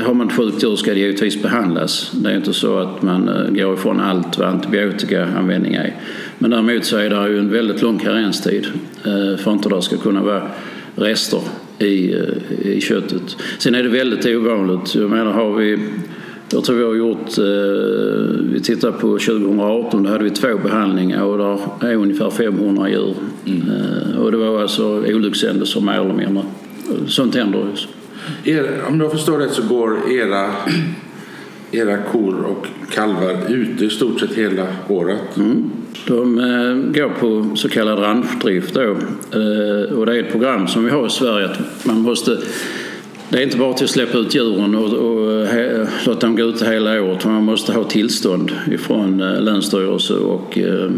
har man ett sjukt djur ska det givetvis behandlas. Det är inte så att man eh, går ifrån allt vad antibiotikaanvändning är. Men däremot så är det ju en väldigt lång karenstid för att inte det ska kunna vara rester i, i köttet. Sen är det väldigt ovanligt. Jag menar har vi jag tror vi har gjort, eh, vi tittar på 2018, då hade vi två behandlingar och där är ungefär 500 djur. Eh, och det var alltså olyckshändelser mer eller mindre. Sånt händer ju. Om jag förstår rätt så går era, era kor och kalvar ute i stort sett hela året. De eh, går på så kallad ranchdrift då. Eh, och det är ett program som vi har i Sverige att man måste det är inte bara till att släppa ut djuren och, och he, låta dem gå ute hela året. Man måste ha tillstånd ifrån eh, Länsstyrelse och eh,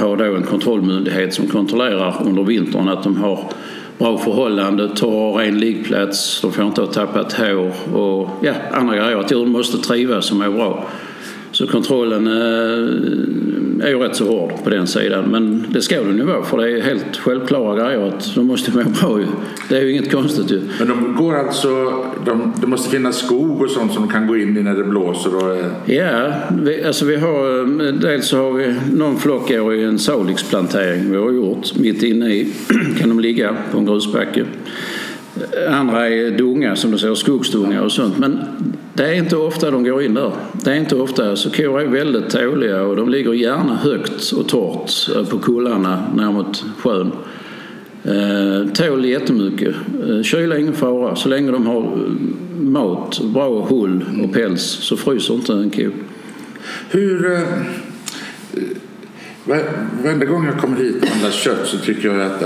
ha då en kontrollmyndighet som kontrollerar under vintern att de har bra förhållande, torr och ren liggplats, de får inte ha tappat hår och ja, andra grejer. Att djuren måste trivas och må bra. Så kontrollen eh, är ju rätt så hård på den sidan. Men det ska den ju vara för det är helt självklara grejer att de måste må bra ju. Det är ju inget konstigt ju. Men de går alltså, de, det måste finnas skog och sånt som de kan gå in i när det blåser och eh, Ja, vi, alltså vi har, eh, dels så har vi någon flock i en salixplantering vi har gjort. Mitt inne i kan de ligga på en grusbacke. Andra är dunga som du säger, skogsdunga och sånt. Men det är inte ofta de går in där. Det är inte ofta. Så kor är väldigt tåliga och de ligger gärna högt och torrt eh, på kullarna ner mot sjön. Eh, tål jättemycket. Eh, kyla är ingen fara. Så länge de har eh, mat, bra hull och päls så fryser inte en ko. Hur... Eh, eh varenda gång jag kommer hit och handlar kött så tycker jag att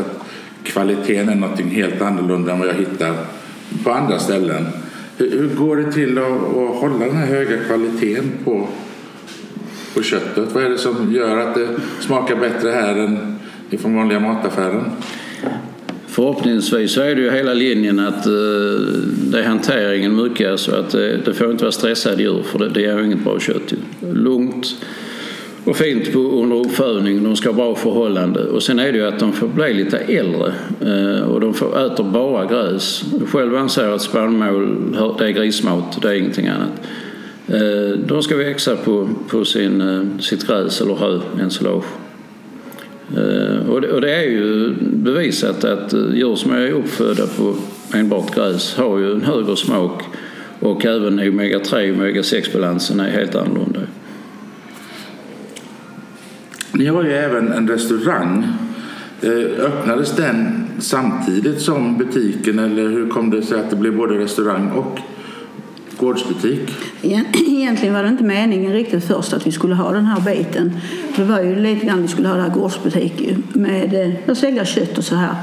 kvaliteten är något helt annorlunda än vad jag hittar på andra ställen. Hur, hur går det till att, att hålla den här höga kvaliteten på, på köttet? Vad är det som gör att det smakar bättre här än ifrån vanliga mataffären? Förhoppningsvis så är det ju hela linjen att eh, det är hanteringen mycket. Alltså att det, det får inte vara stressade djur för det, det är ju inget bra kött. Lugnt och fint på, under uppfödning. De ska ha bra förhållande. Och sen är det ju att de får bli lite äldre eh, och de får, äter bara gräs. Själv anser jag att spannmål det är grismat, det är ingenting annat. Eh, de ska växa på, på sin, eh, sitt gräs eller hö, ensilage. Eh, Och det, och det är ju bevisat att eh, djur som är uppfödda på enbart gräs har ju en högre smak och även omega-3 och omega-6-balansen är helt annorlunda. Ni har ju även en restaurang. Eh, öppnades den samtidigt som butiken eller hur kom det sig att det blev både restaurang och gårdsbutik? Egentligen var det inte meningen riktigt först att vi skulle ha den här biten. Det var ju lite grann vi skulle ha den här gårdsbutik med eh, att sälja kött och så här.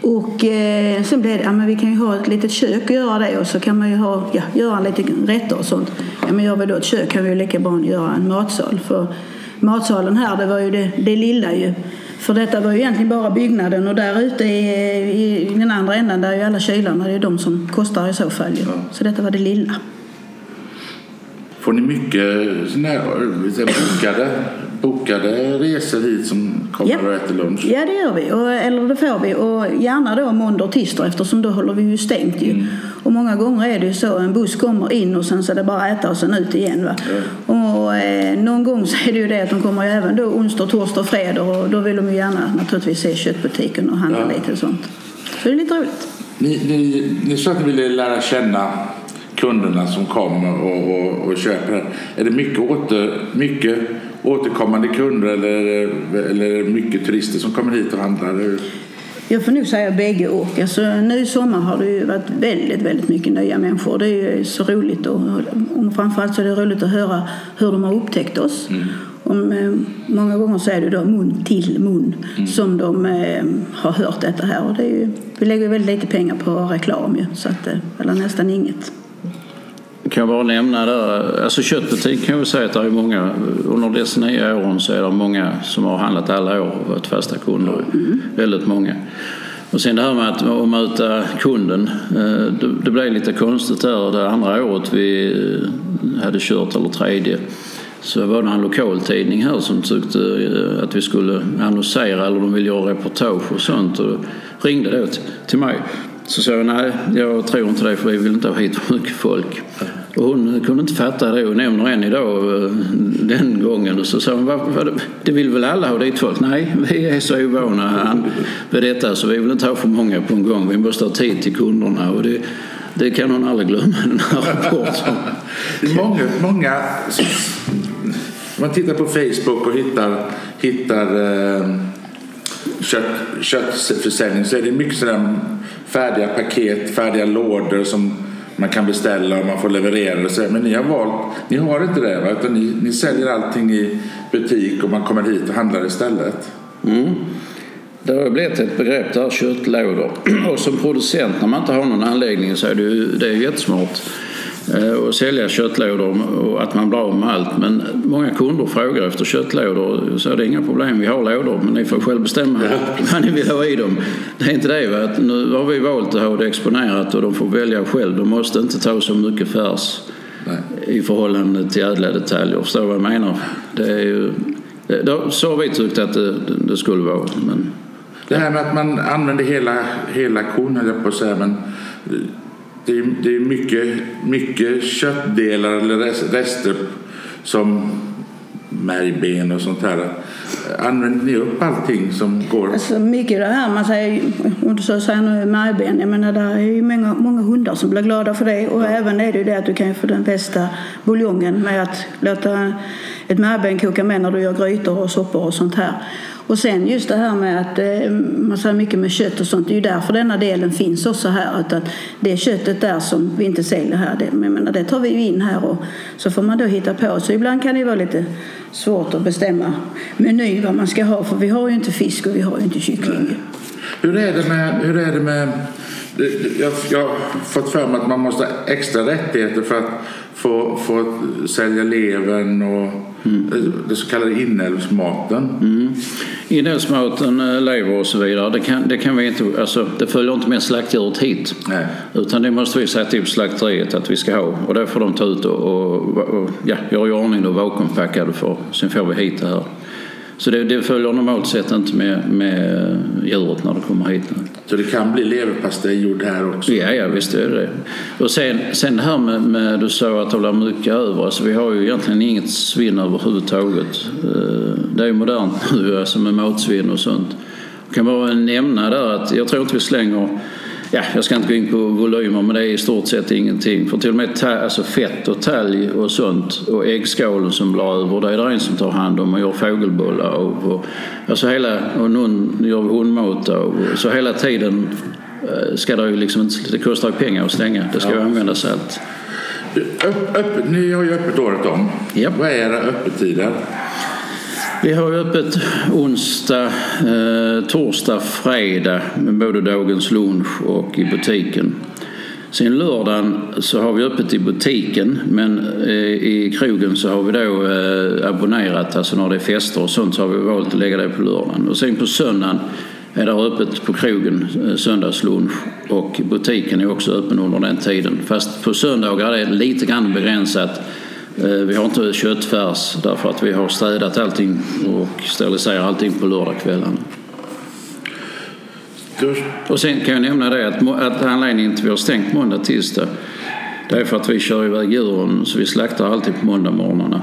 Och eh, sen blev det, ja men vi kan ju ha ett litet kök och göra det och så kan man ju ha, ja, göra lite rätter och sånt. Ja men gör vi då ett kök kan vi ju lika bra göra en matsal. För matsalen här det var ju det, det lilla ju. För detta var ju egentligen bara byggnaden och där ute i, i, i den andra änden där är ju alla kylarna, det är de som kostar i så fall ju. Så detta var det lilla. Får ni mycket såna här, bokade, bokade resor hit som kommer Ja. och äter lunch? Ja, det gör vi. Och, eller det får vi. Och gärna då måndag och tisdag eftersom då håller vi ju stängt ju. Och många gånger är det ju så, en buss kommer in och sen så är det bara äta och sen ut igen. Va? Och eh, någon gång så är det ju det att de kommer även då onsdag, torsdag och fredag och då vill de ju gärna naturligtvis se köttbutiken och handla Ja. lite och sånt. Så det är lite roligt. Ni, ni, ni sa att ni ville lära känna kunderna som kommer och, och, och köper. Är det mycket, åter, mycket återkommande kunder eller, eller mycket turister som kommer hit och handlar? Jag får nog säga bägge och. Alltså, nu i sommar har det ju varit väldigt, väldigt mycket nya människor. Det är ju så roligt och, och framförallt så är det roligt att höra hur de har upptäckt oss. Om, eh, många gånger så är det då mun till mun som de eh, har hört detta här. Och det är ju, vi lägger väldigt lite pengar på reklam ju, så att, eh, eller nästan inget. Kan jag bara nämna där, alltså köttbutik kan jag säga att det är många, under dessa nio åren så är det många som har handlat alla år och varit fasta kunder. Väldigt många. Och sen det här med att, att möta kunden, eh, det, det blev lite konstigt där det andra året vi eh, hade kört, eller tredje. Så var det en lokaltidning här som tyckte eh, att vi skulle annonsera eller de ville göra reportage och sånt och ringde då till, till mig. Så sa jag nej, jag tror inte det för vi vill inte ha hit för mycket folk. Och hon kunde inte fatta det och nämner än idag eh, den gången. Och så sa hon, vad, vad, det vill väl alla ha dit folk? Nej, vi är så ovana vid detta så vi vill inte ha för många på en gång. Vi måste ha tid till kunderna och det, det kan hon aldrig glömma den här rapporten. Många, många om man tittar på Facebook och hittar, hittar eh, kött, köttförsäljning så är det mycket sådär färdiga paket, färdiga lådor som man kan beställa och man får leverera. Och så. Men ni har valt, ni har inte det va? utan ni, ni säljer allting i butik och man kommer hit och handlar istället. Mm. Det har blivit ett begrepp där, köttlådor. Och som producent när man inte har någon anläggning så är det ju, det är jättesmart eh, att sälja köttlådor och att man blir av med allt. Men många kunder frågar efter köttlådor så det är inga problem, vi har lådor men ni får själv bestämma vad ni vill ha i dem. Det är inte det. Va? Att Nu har vi valt att ha det exponerat och de får välja själv. De måste inte ta så mycket färs Nej. i förhållande till ädla detaljer. Förstår du vad jag menar? Det är ju, det, så har vi tyckt att det, det skulle vara. Men, Det här med att man använder hela, hela kon höll jag på att säga. Men det är, det är mycket, mycket köttdelar eller rest- rester som märgben och sånt här. Använder ni upp allting som går? Alltså mycket det här man säger, om du säger nu märgben, jag menar där är ju många, många hundar som blir glada för det och även är det ju det att du kan få den bästa buljongen med att låta ett märgben koka med när du gör grytor och soppor och sånt här. Och sen just det här med att eh, man säger mycket med kött och sånt, det är ju därför denna delen finns också här. Att, det köttet där som vi inte säljer här, det, menar, det tar vi ju in här och så får man då hitta på. Så ibland kan det vara lite svårt att bestämma meny vad man ska ha för vi har ju inte fisk och vi har ju inte kyckling. Hur är det med... Hur är det med jag, jag har fått för mig att man måste ha extra rättigheter för att få, få sälja levern och det så kallade inälvsmaten. mm. Inälvsmaten, eh, lever och så vidare, det kan, det kan vi inte, alltså, det följer inte med slaktdjuret hit. Nej. Utan det måste vi säga till slakteriet att vi ska ha. Och det får de ta ut och, och, och ja, göra i ordning och vakuumpackade för. Sen får vi hit det här. Så det, det följer normalt sett inte med, med djuret när det kommer hit. Så det kan bli leverpastej gjord här också. Ja, ja visst är det det. Och sen, sen det här med, med du sa att det blir mycket över. Alltså, vi har ju egentligen inget svinn överhuvudtaget. Eh, det är ju modernt nu alltså med matsvinn och sånt. Jag kan bara nämna där att jag tror inte vi slänger Ja, jag ska inte gå in på volymer men det är i stort sett ingenting. För till och med ta, alltså fett och talg och sånt och äggskålen som blir över, det är det en som tar hand om och gör fågelbollar av. Och, alltså hela, och någon gör hundmat av. Så hela tiden eh, ska det ju liksom det kostar ju pengar att stänga. Det ska ju användas allt. Öpp, öpp, ni har ju öppet året om. Japp. Vad är era öppettider? Vi har öppet onsdag, eh, torsdag, fredag med både dagens lunch och i butiken. Sen lördagen så har vi öppet i butiken men eh, i krogen så har vi då eh, abonnerat, alltså när det är fester och sånt så har vi valt att lägga det på lördagen. Och sen på söndagen är det öppet på krogen, eh, söndagslunch och butiken är också öppen under den tiden. Fast på söndagar är det lite grann begränsat. Eh, vi har inte köttfärs därför att vi har städat allting och steriliserat allting på lördagskvällarna. Och sen kan jag nämna det att, att anledningen till att vi har stängt måndag tisdag det är för att vi kör iväg djuren så vi slaktar alltid på måndagmorgnarna.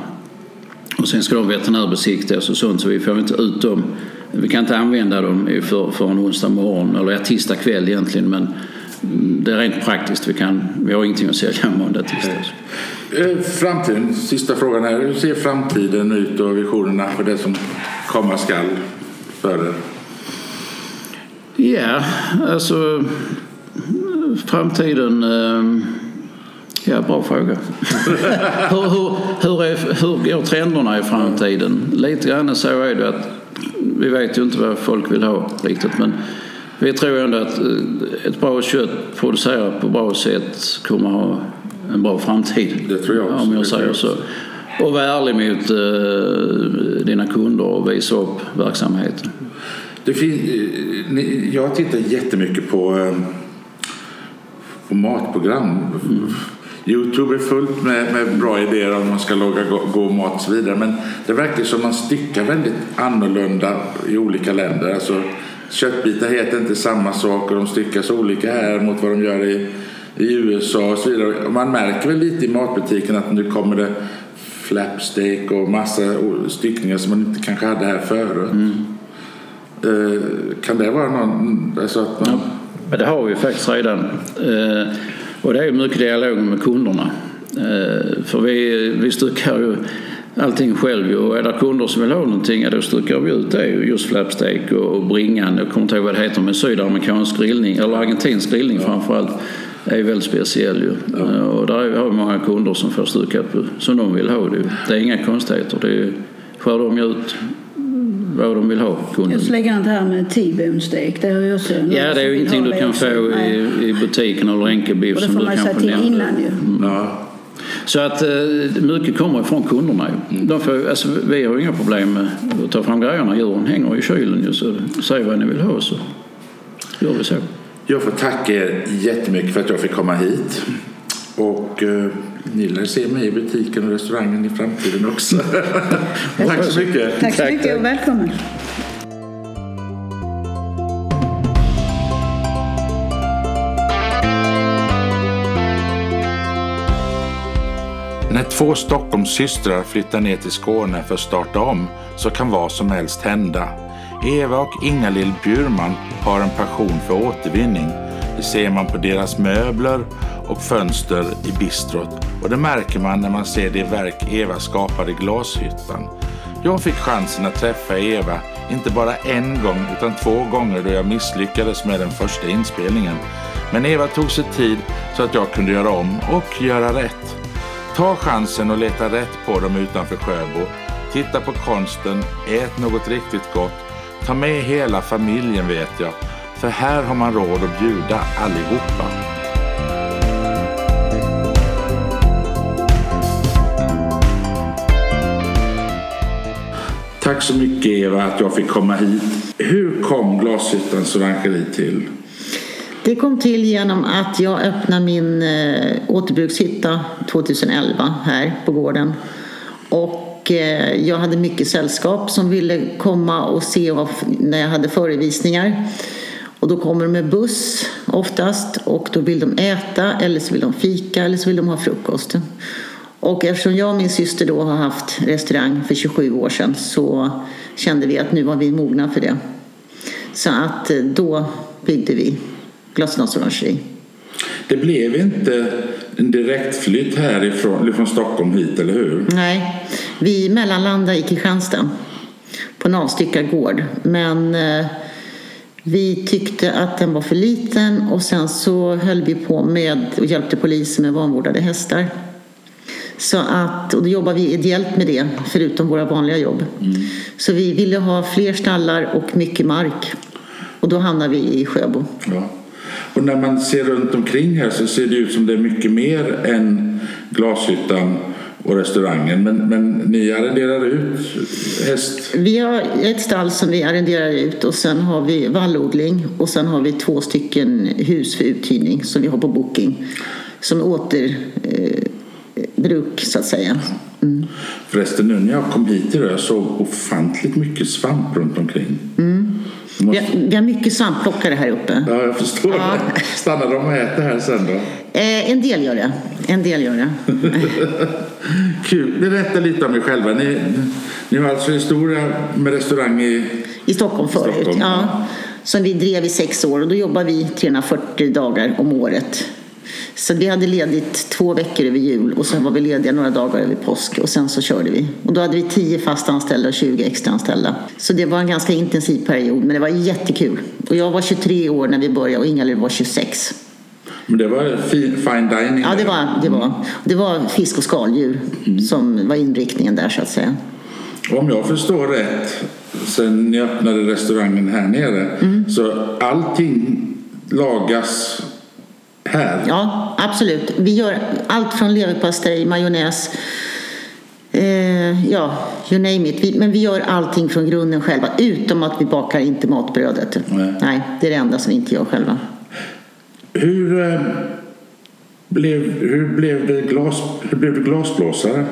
Och sen ska de veterinärbesiktigas och sånt så vi får inte ut dem. Vi kan inte använda dem för, för en onsdag morgon eller ja, tisdag kväll egentligen men det är rent praktiskt. Vi, kan, vi har ingenting att sälja måndag tisdag. Eh, framtiden, sista frågan här. Hur ser framtiden ut och visionerna för det som komma skall för er? Ja, alltså framtiden... Eh, ja, bra fråga. hur, hur, hur, är, hur går trenderna i framtiden? Lite grann så är det att vi vet ju inte vad folk vill ha riktigt men vi tror ändå att eh, ett bra kött producerat på bra sätt kommer ha en bra framtid. Det tror jag också. Om jag säger så. Och vara ärlig mot eh, dina kunder och visa upp verksamheten. Det fin- eh, jag tittar jättemycket på, eh, på matprogram. Youtube är fullt med, med bra idéer om man ska laga go- god mat och så vidare. Men det verkar som man styckar väldigt annorlunda i olika länder. Alltså, köttbitar heter inte samma sak och de styckas olika här mot vad de gör i, i USA och så vidare. Och man märker väl lite i matbutiken att nu kommer det flapsteak och massa styckningar som man inte kanske hade här förut. Eh, kan det vara någon... Alltså att man, Men det har vi faktiskt redan. Eh, Och det är mycket dialog med kunderna. Eh, För vi, vi styckar ju allting själv och är det kunder som vill ha någonting ja, då styckar vi ut det. Just flapsteak och bringan. Jag kommer inte ihåg vad det heter men sydamerikansk grillning eller argentinsk grillning framförallt är ju väldigt speciell ju. Eh, Och där är- har vi många kunder som får styckat på- som de vill ha det. Det är inga konstigheter. Det är, skär de ju ut vad de vill ha kunden. Jag lägger inte här med T-bone steak. Det har jag också. Ja, det är ju ingenting du kan få i, i butiken eller enkelbiff Och det som får du man säga till nämnde. innan ju. ja, Så att eh, mycket kommer ifrån kunderna ju. De får, alltså, vi har ju inga problem med att ta fram grejerna. Djuren hänger i kylen ju. Så säg vad ni vill ha så gör vi så. Jag får tacka er jättemycket för att jag fick komma hit. Och eh, ni lär se mig i butiken och restaurangen i framtiden också. Tack så mycket. Tack så mycket och välkommen. När två Stockholmssystrar flyttar ner till Skåne för att starta om så kan vad som helst hända. Eva och Inga-Lill Bjurman har en passion för återvinning. Det ser man på deras möbler och fönster i bistrot och det märker man när man ser det verk Eva skapade i Glashyttan. Jag fick chansen att träffa Eva, inte bara en gång utan två gånger då jag misslyckades med den första inspelningen. Men Eva tog sig tid så att jag kunde göra om och göra rätt. Ta chansen och leta rätt på dem utanför Sjöbo. Titta på konsten, ät något riktigt gott. Ta med hela familjen vet jag. För här har man råd att bjuda allihopa. Tack så mycket Eva att jag fick komma hit. Hur kom Glashyttans orangeri till? Det kom till genom att jag öppnade min eh, återbrukshytta 2011 här på gården. Och jag hade mycket sällskap som ville komma och se när jag hade förevisningar. Och då kommer de med buss oftast och då vill de äta eller så vill de fika eller så vill de ha frukost. Och eftersom jag och min syster då har haft restaurang för 27 år sedan så kände vi att nu var vi mogna för det. Så att eh, då byggde vi Glasnost Orangeri. Det blev inte en direktflytt härifrån från Stockholm hit, eller hur? Nej, vi mellanlandade i Kristianstad på en avstyckad gård. Men eh, vi tyckte att den var för liten och sen så höll vi på med och hjälpte polisen med vanvårdade hästar. Så att, och då jobbar vi ideellt med det, förutom våra vanliga jobb. Så vi ville ha fler stallar och mycket mark. Och då hamnade vi i Sjöbo. Ja. Och när man ser runt omkring här så ser det ut som det är mycket mer än Glashyttan och restaurangen. Men, men ni arrenderar ut häst? Vi har ett stall som vi arrenderar ut och sen har vi vallodling och sen har vi två stycken hus för uthyrning som vi har på booking. Som återbruk eh, så att säga. Mm. Förresten nu när jag kom hit idag jag såg ofantligt mycket svamp runt omkring. Vi Måste... har, vi har mycket svampplockare här uppe. Ja, jag förstår Ja. det. Stannar de och äter här sen då? Eh, en del gör det. En del gör det. Kul. Berätta lite om er själva. Ni, ni har alltså historia med restaurang i... I Stockholm förut. Stockholm, ja. Som vi drev i sex år och då jobbar vi 340 dagar om året. Så vi hade ledigt två veckor över jul och sen var vi lediga några dagar över påsk och sen så körde vi. Och då hade vi 10 fast anställda och 20 extra anställda. Så det var en ganska intensiv period men det var jättekul. Och jag var 23 år när vi började och Ingalill var 26. Men det var fi- fine dining? Ja, det var, det var, det var fisk och skaldjur som var inriktningen där så att säga. Om jag förstår rätt, sen ni öppnade restaurangen här nere, Mm. så allting lagas här? Ja, absolut. Vi gör allt från leverpastej, majonnäs, eh, ja, you name it. Vi, men vi gör allting från grunden själva, utom att vi bakar inte matbrödet. Nej. det är det enda som vi inte gör själva. Hur, eh, blev, hur, blev det glas, hur blev det glasblåsare?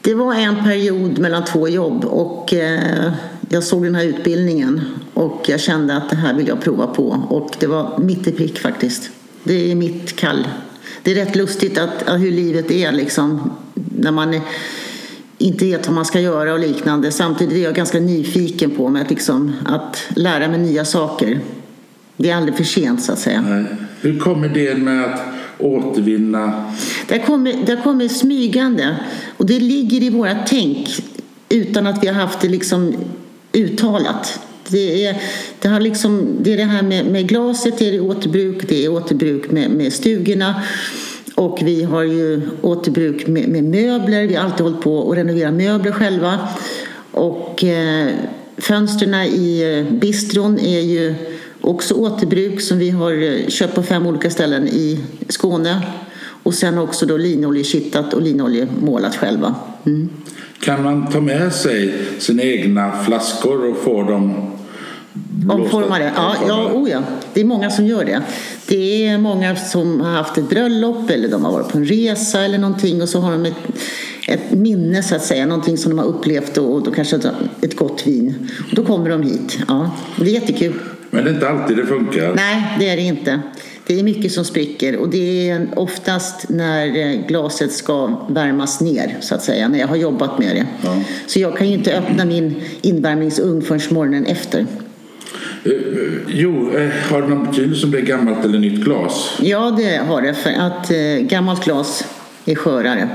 Det var en period mellan två jobb och eh, jag såg den här utbildningen och jag kände att det här vill jag prova på och det var mitt i prick faktiskt. Det är mitt kall. Det är rätt lustigt att, hur livet är liksom när man inte vet vad man ska göra och liknande. Samtidigt är jag ganska nyfiken på mig att, liksom, att lära mig nya saker. Det är aldrig för sent så att säga. Nej. Hur kommer det med att återvinna? Det kommer, det kommer smygande och det ligger i våra tänk utan att vi har haft det liksom uttalat. Det är det, har liksom, det, är det här med, med glaset, det är återbruk, det är återbruk med, med stugorna och vi har ju återbruk med, med möbler. Vi har alltid hållit på att renovera möbler själva. Och eh, fönstren i eh, bistron är ju också återbruk som vi har eh, köpt på fem olika ställen i Skåne. Och sen också då linoljekittad och linoljemålat själva. Mm. Kan man ta med sig sina egna flaskor och få dem Omformade? Ja, ja, oh ja, det är många som gör det. Det är många som har haft ett bröllop eller de har varit på en resa eller någonting och så har de ett, ett minne så att säga, någonting som de har upplevt och då kanske ett, ett gott vin. Och då kommer de hit. Ja, det är jättekul. Men det är inte alltid det funkar. Nej, det är det inte. Det är mycket som spricker och det är oftast när eh, glaset ska värmas ner så att säga, när jag har jobbat med det. Ja. Så jag kan ju inte öppna min invärmningsugn förrän morgonen efter. Eh, Jo, eh, har det någon betydelse om det är gammalt eller nytt glas? Ja, det har det för att gammalt glas är skörare.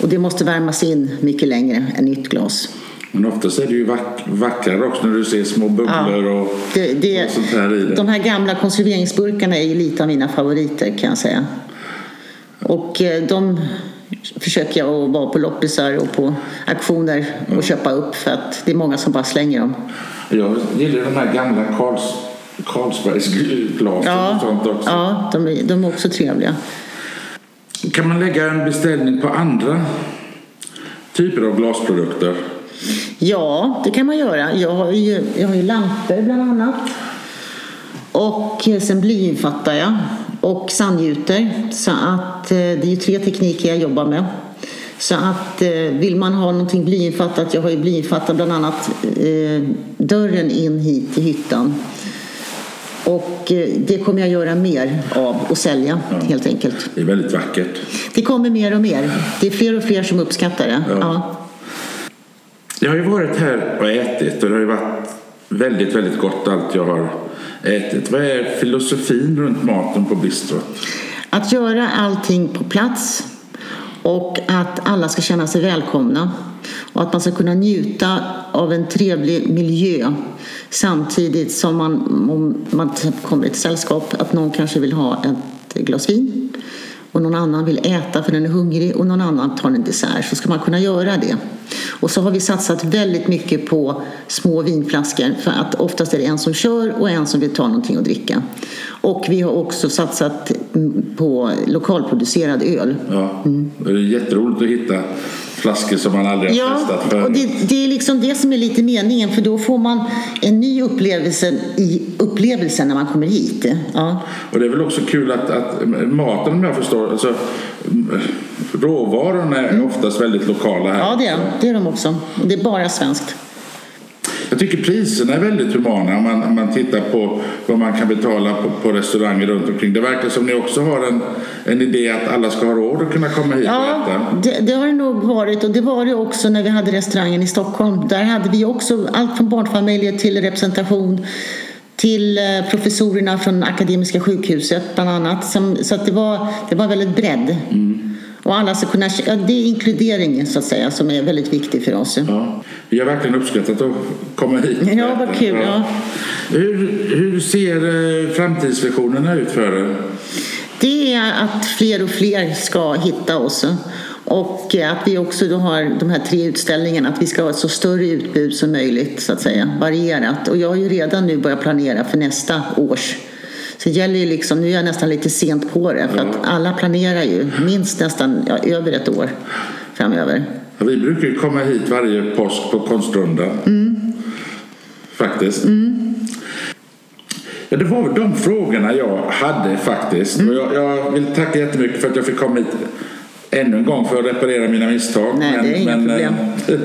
Och det måste värmas in mycket längre än nytt glas. Men oftast är det ju vack, vackrare också när du ser små bubblor och, Det, det, och sånt här i det. de här gamla konserveringsburkarna är ju lite av mina favoriter kan jag säga. Och eh, de försöker jag att vara på loppisar och på auktioner och köpa upp för att det är många som bara slänger dem. Jag gillar de här gamla Karls, Carlsbergsglasen och Ja, sånt också. ja de, är, de är också trevliga. Kan man lägga en beställning på andra typer av glasprodukter? Ja, det kan man göra. Jag har ju, jag har ju lampor bland annat. Och eh, sen blyinfattar jag. Och sandgjuter. Så att eh, det är ju tre tekniker jag jobbar med. Så att eh, vill man ha någonting blyinfattat, jag har ju blyinfattat bland annat eh, dörren in hit till hyttan. Och det kommer jag göra mer av och sälja helt enkelt. Det är väldigt vackert. Det kommer mer och mer. Det är fler och fler som uppskattar det. Ja. Ja. Jag har ju varit här och ätit och det har ju varit väldigt, väldigt gott allt jag har ätit. Vad är filosofin runt maten på bistrot? Att göra allting på plats och att alla ska känna sig välkomna och att man ska kunna njuta av en trevlig miljö samtidigt som man, om man till exempel kommer i ett sällskap, att någon kanske vill ha ett glas vin och någon annan vill äta för den är hungrig och någon annan tar en dessert så ska man kunna göra det. Och så har vi satsat väldigt mycket på små vinflaskor för att oftast är det en som kör och en som vill ta någonting att dricka. Och vi har också satsat mm, på lokalproducerad öl. Ja, Det är jätteroligt att hitta flaskor som man aldrig har Ja, testat förut. och det, det är liksom det som är lite meningen för då får man en ny upplevelse i upplevelsen när man kommer hit. Ja. Och det är väl också kul att, att maten om jag förstår, alltså, mm, råvarorna är oftast väldigt lokala här. Ja, det är, det är de också. Och det är bara svenskt. Jag tycker priserna är väldigt humana om man, om man tittar på vad man kan betala på, på restauranger runt omkring. Det verkar som ni också har en, en idé att alla ska ha råd att kunna komma hit och Ja, äta. det, det har det nog varit och det var det också när vi hade restaurangen i Stockholm. Där hade vi också allt från barnfamiljer till representation till eh, professorerna från Akademiska sjukhuset bland annat. Som, så att det var, det var väldigt bredd. Och alla ska kunna, ja, det är inkluderingen så att säga som är väldigt viktig för oss. Ja. Vi har verkligen uppskattat att komma hit. Ja, vad kul, ja. Hur, hur ser eh, framtidsvisionerna ut för er? Det är att fler och fler ska hitta oss. Och att vi också då har de här tre utställningarna, att vi ska ha ett så större utbud som möjligt, så att säga, varierat. Och jag har ju redan nu börjat planera för nästa års. Så det gäller ju liksom, nu är jag nästan lite sent på det, för att alla planerar ju minst nästan ja, över ett år framöver. Ja, vi brukar ju komma hit varje påsk på Konstrundan. Faktiskt. Ja, det var väl de frågorna jag hade faktiskt. Och jag, jag vill tacka jättemycket för att jag fick komma hit ännu en gång för att reparera mina misstag. Nej, det är inga problem.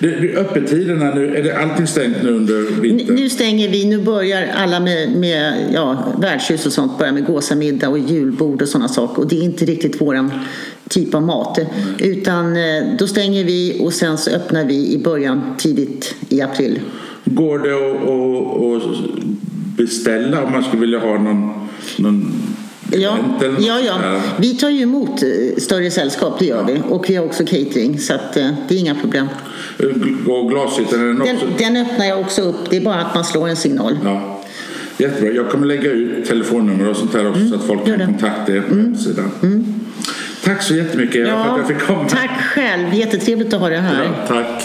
du, öppettiderna nu, är det allting stängt nu under vintern? Nu stänger vi, nu börjar alla med, med ja, värdshus och sånt börjar med gåsamiddag och julbord och sådana saker och det är inte riktigt våran typ av mat utan eh, då stänger vi och sen så öppnar vi i början tidigt i april. Går det att, att, beställa om man skulle vilja ha någon, någon Ja, ja, ja. Vi tar ju emot eh, större sällskap, det gör vi. Och vi har också catering, så att, eh, det är inga problem. Och glashyttan, är den Den, också? den öppnar jag också upp, det är bara att man slår en signal. Ja. Jättebra. Jag kommer lägga ut telefonnummer och sånt här också så att folk Mm, kan kontakta er på hemsidan. Tack så jättemycket Eva, för att jag fick komma. tack själv, jättetrevligt att ha dig här. Ja, tack.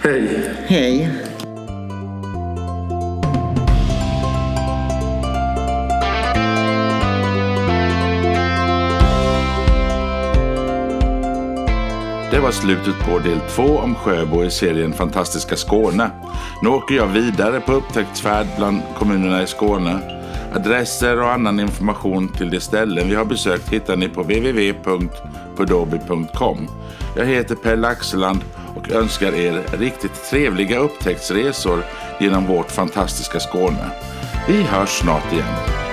Hej. Hej. Det var slutet på del två om Sjöbo i serien Fantastiska Skåne. Nu åker jag vidare på upptäcktsfärd bland kommunerna i Skåne. Adresser och annan information till de ställen vi har besökt hittar ni på www.pudobi.com. Jag heter Pelle Axeland och önskar er riktigt trevliga upptäcktsresor genom vårt fantastiska Skåne. Vi hörs snart igen.